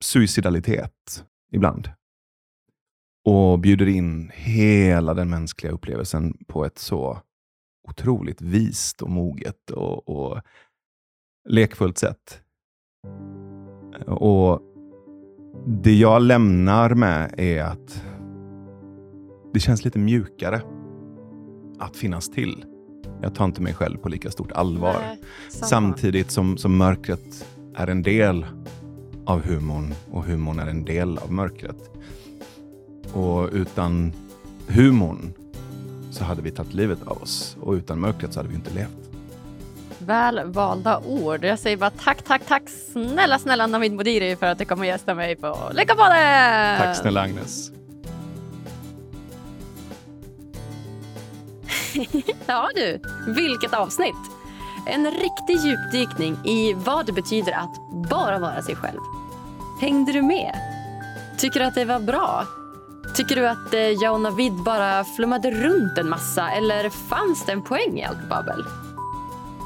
suicidalitet ibland och bjuder in hela den mänskliga upplevelsen på ett så otroligt vist och moget och, och lekfullt sätt. Och det jag lämnar med är att det känns lite mjukare att finnas till. Jag tar inte mig själv på lika stort allvar. Nej. Samtidigt som, som mörkret är en del av humorn och humorn är en del av mörkret. Och utan humorn så hade vi tagit livet av oss och utan mörkret så hade vi inte levt. Väl valda ord. Jag säger bara tack, tack, tack snälla, snälla Navid Modiri för att du kommer gästa mig på Lyckopodden! Tack snälla Agnes. ja du, vilket avsnitt! En riktig djupdykning i vad det betyder att bara vara sig själv. Hängde du med? Tycker du att det var bra? Tycker du att eh, jag och Navid bara flummade runt en massa eller fanns det en poäng i allt babbel?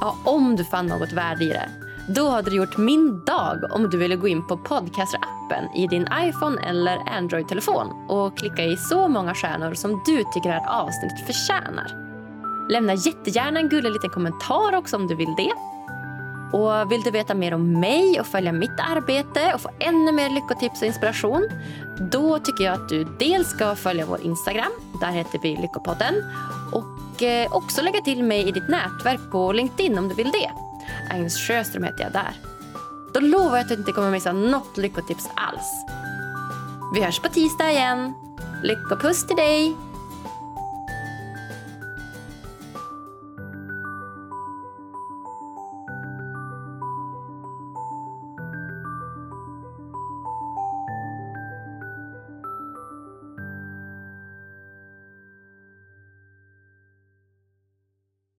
Ja, om du fann något värde i det, då hade du gjort min dag om du ville gå in på Podcaster-appen i din iPhone eller Android-telefon och klicka i så många stjärnor som du tycker att avsnittet förtjänar. Lämna jättegärna en gullig liten kommentar också om du vill det. Och vill du veta mer om mig och följa mitt arbete och få ännu mer lyckotips och inspiration? Då tycker jag att du dels ska följa vår Instagram, där heter vi Lyckopodden. Och och också lägga till mig i ditt nätverk på LinkedIn om du vill det. Agnes Sjöström heter jag där. Då lovar jag att du inte kommer missa något lyckotips alls. Vi hörs på tisdag igen. Lyckopuss till dig!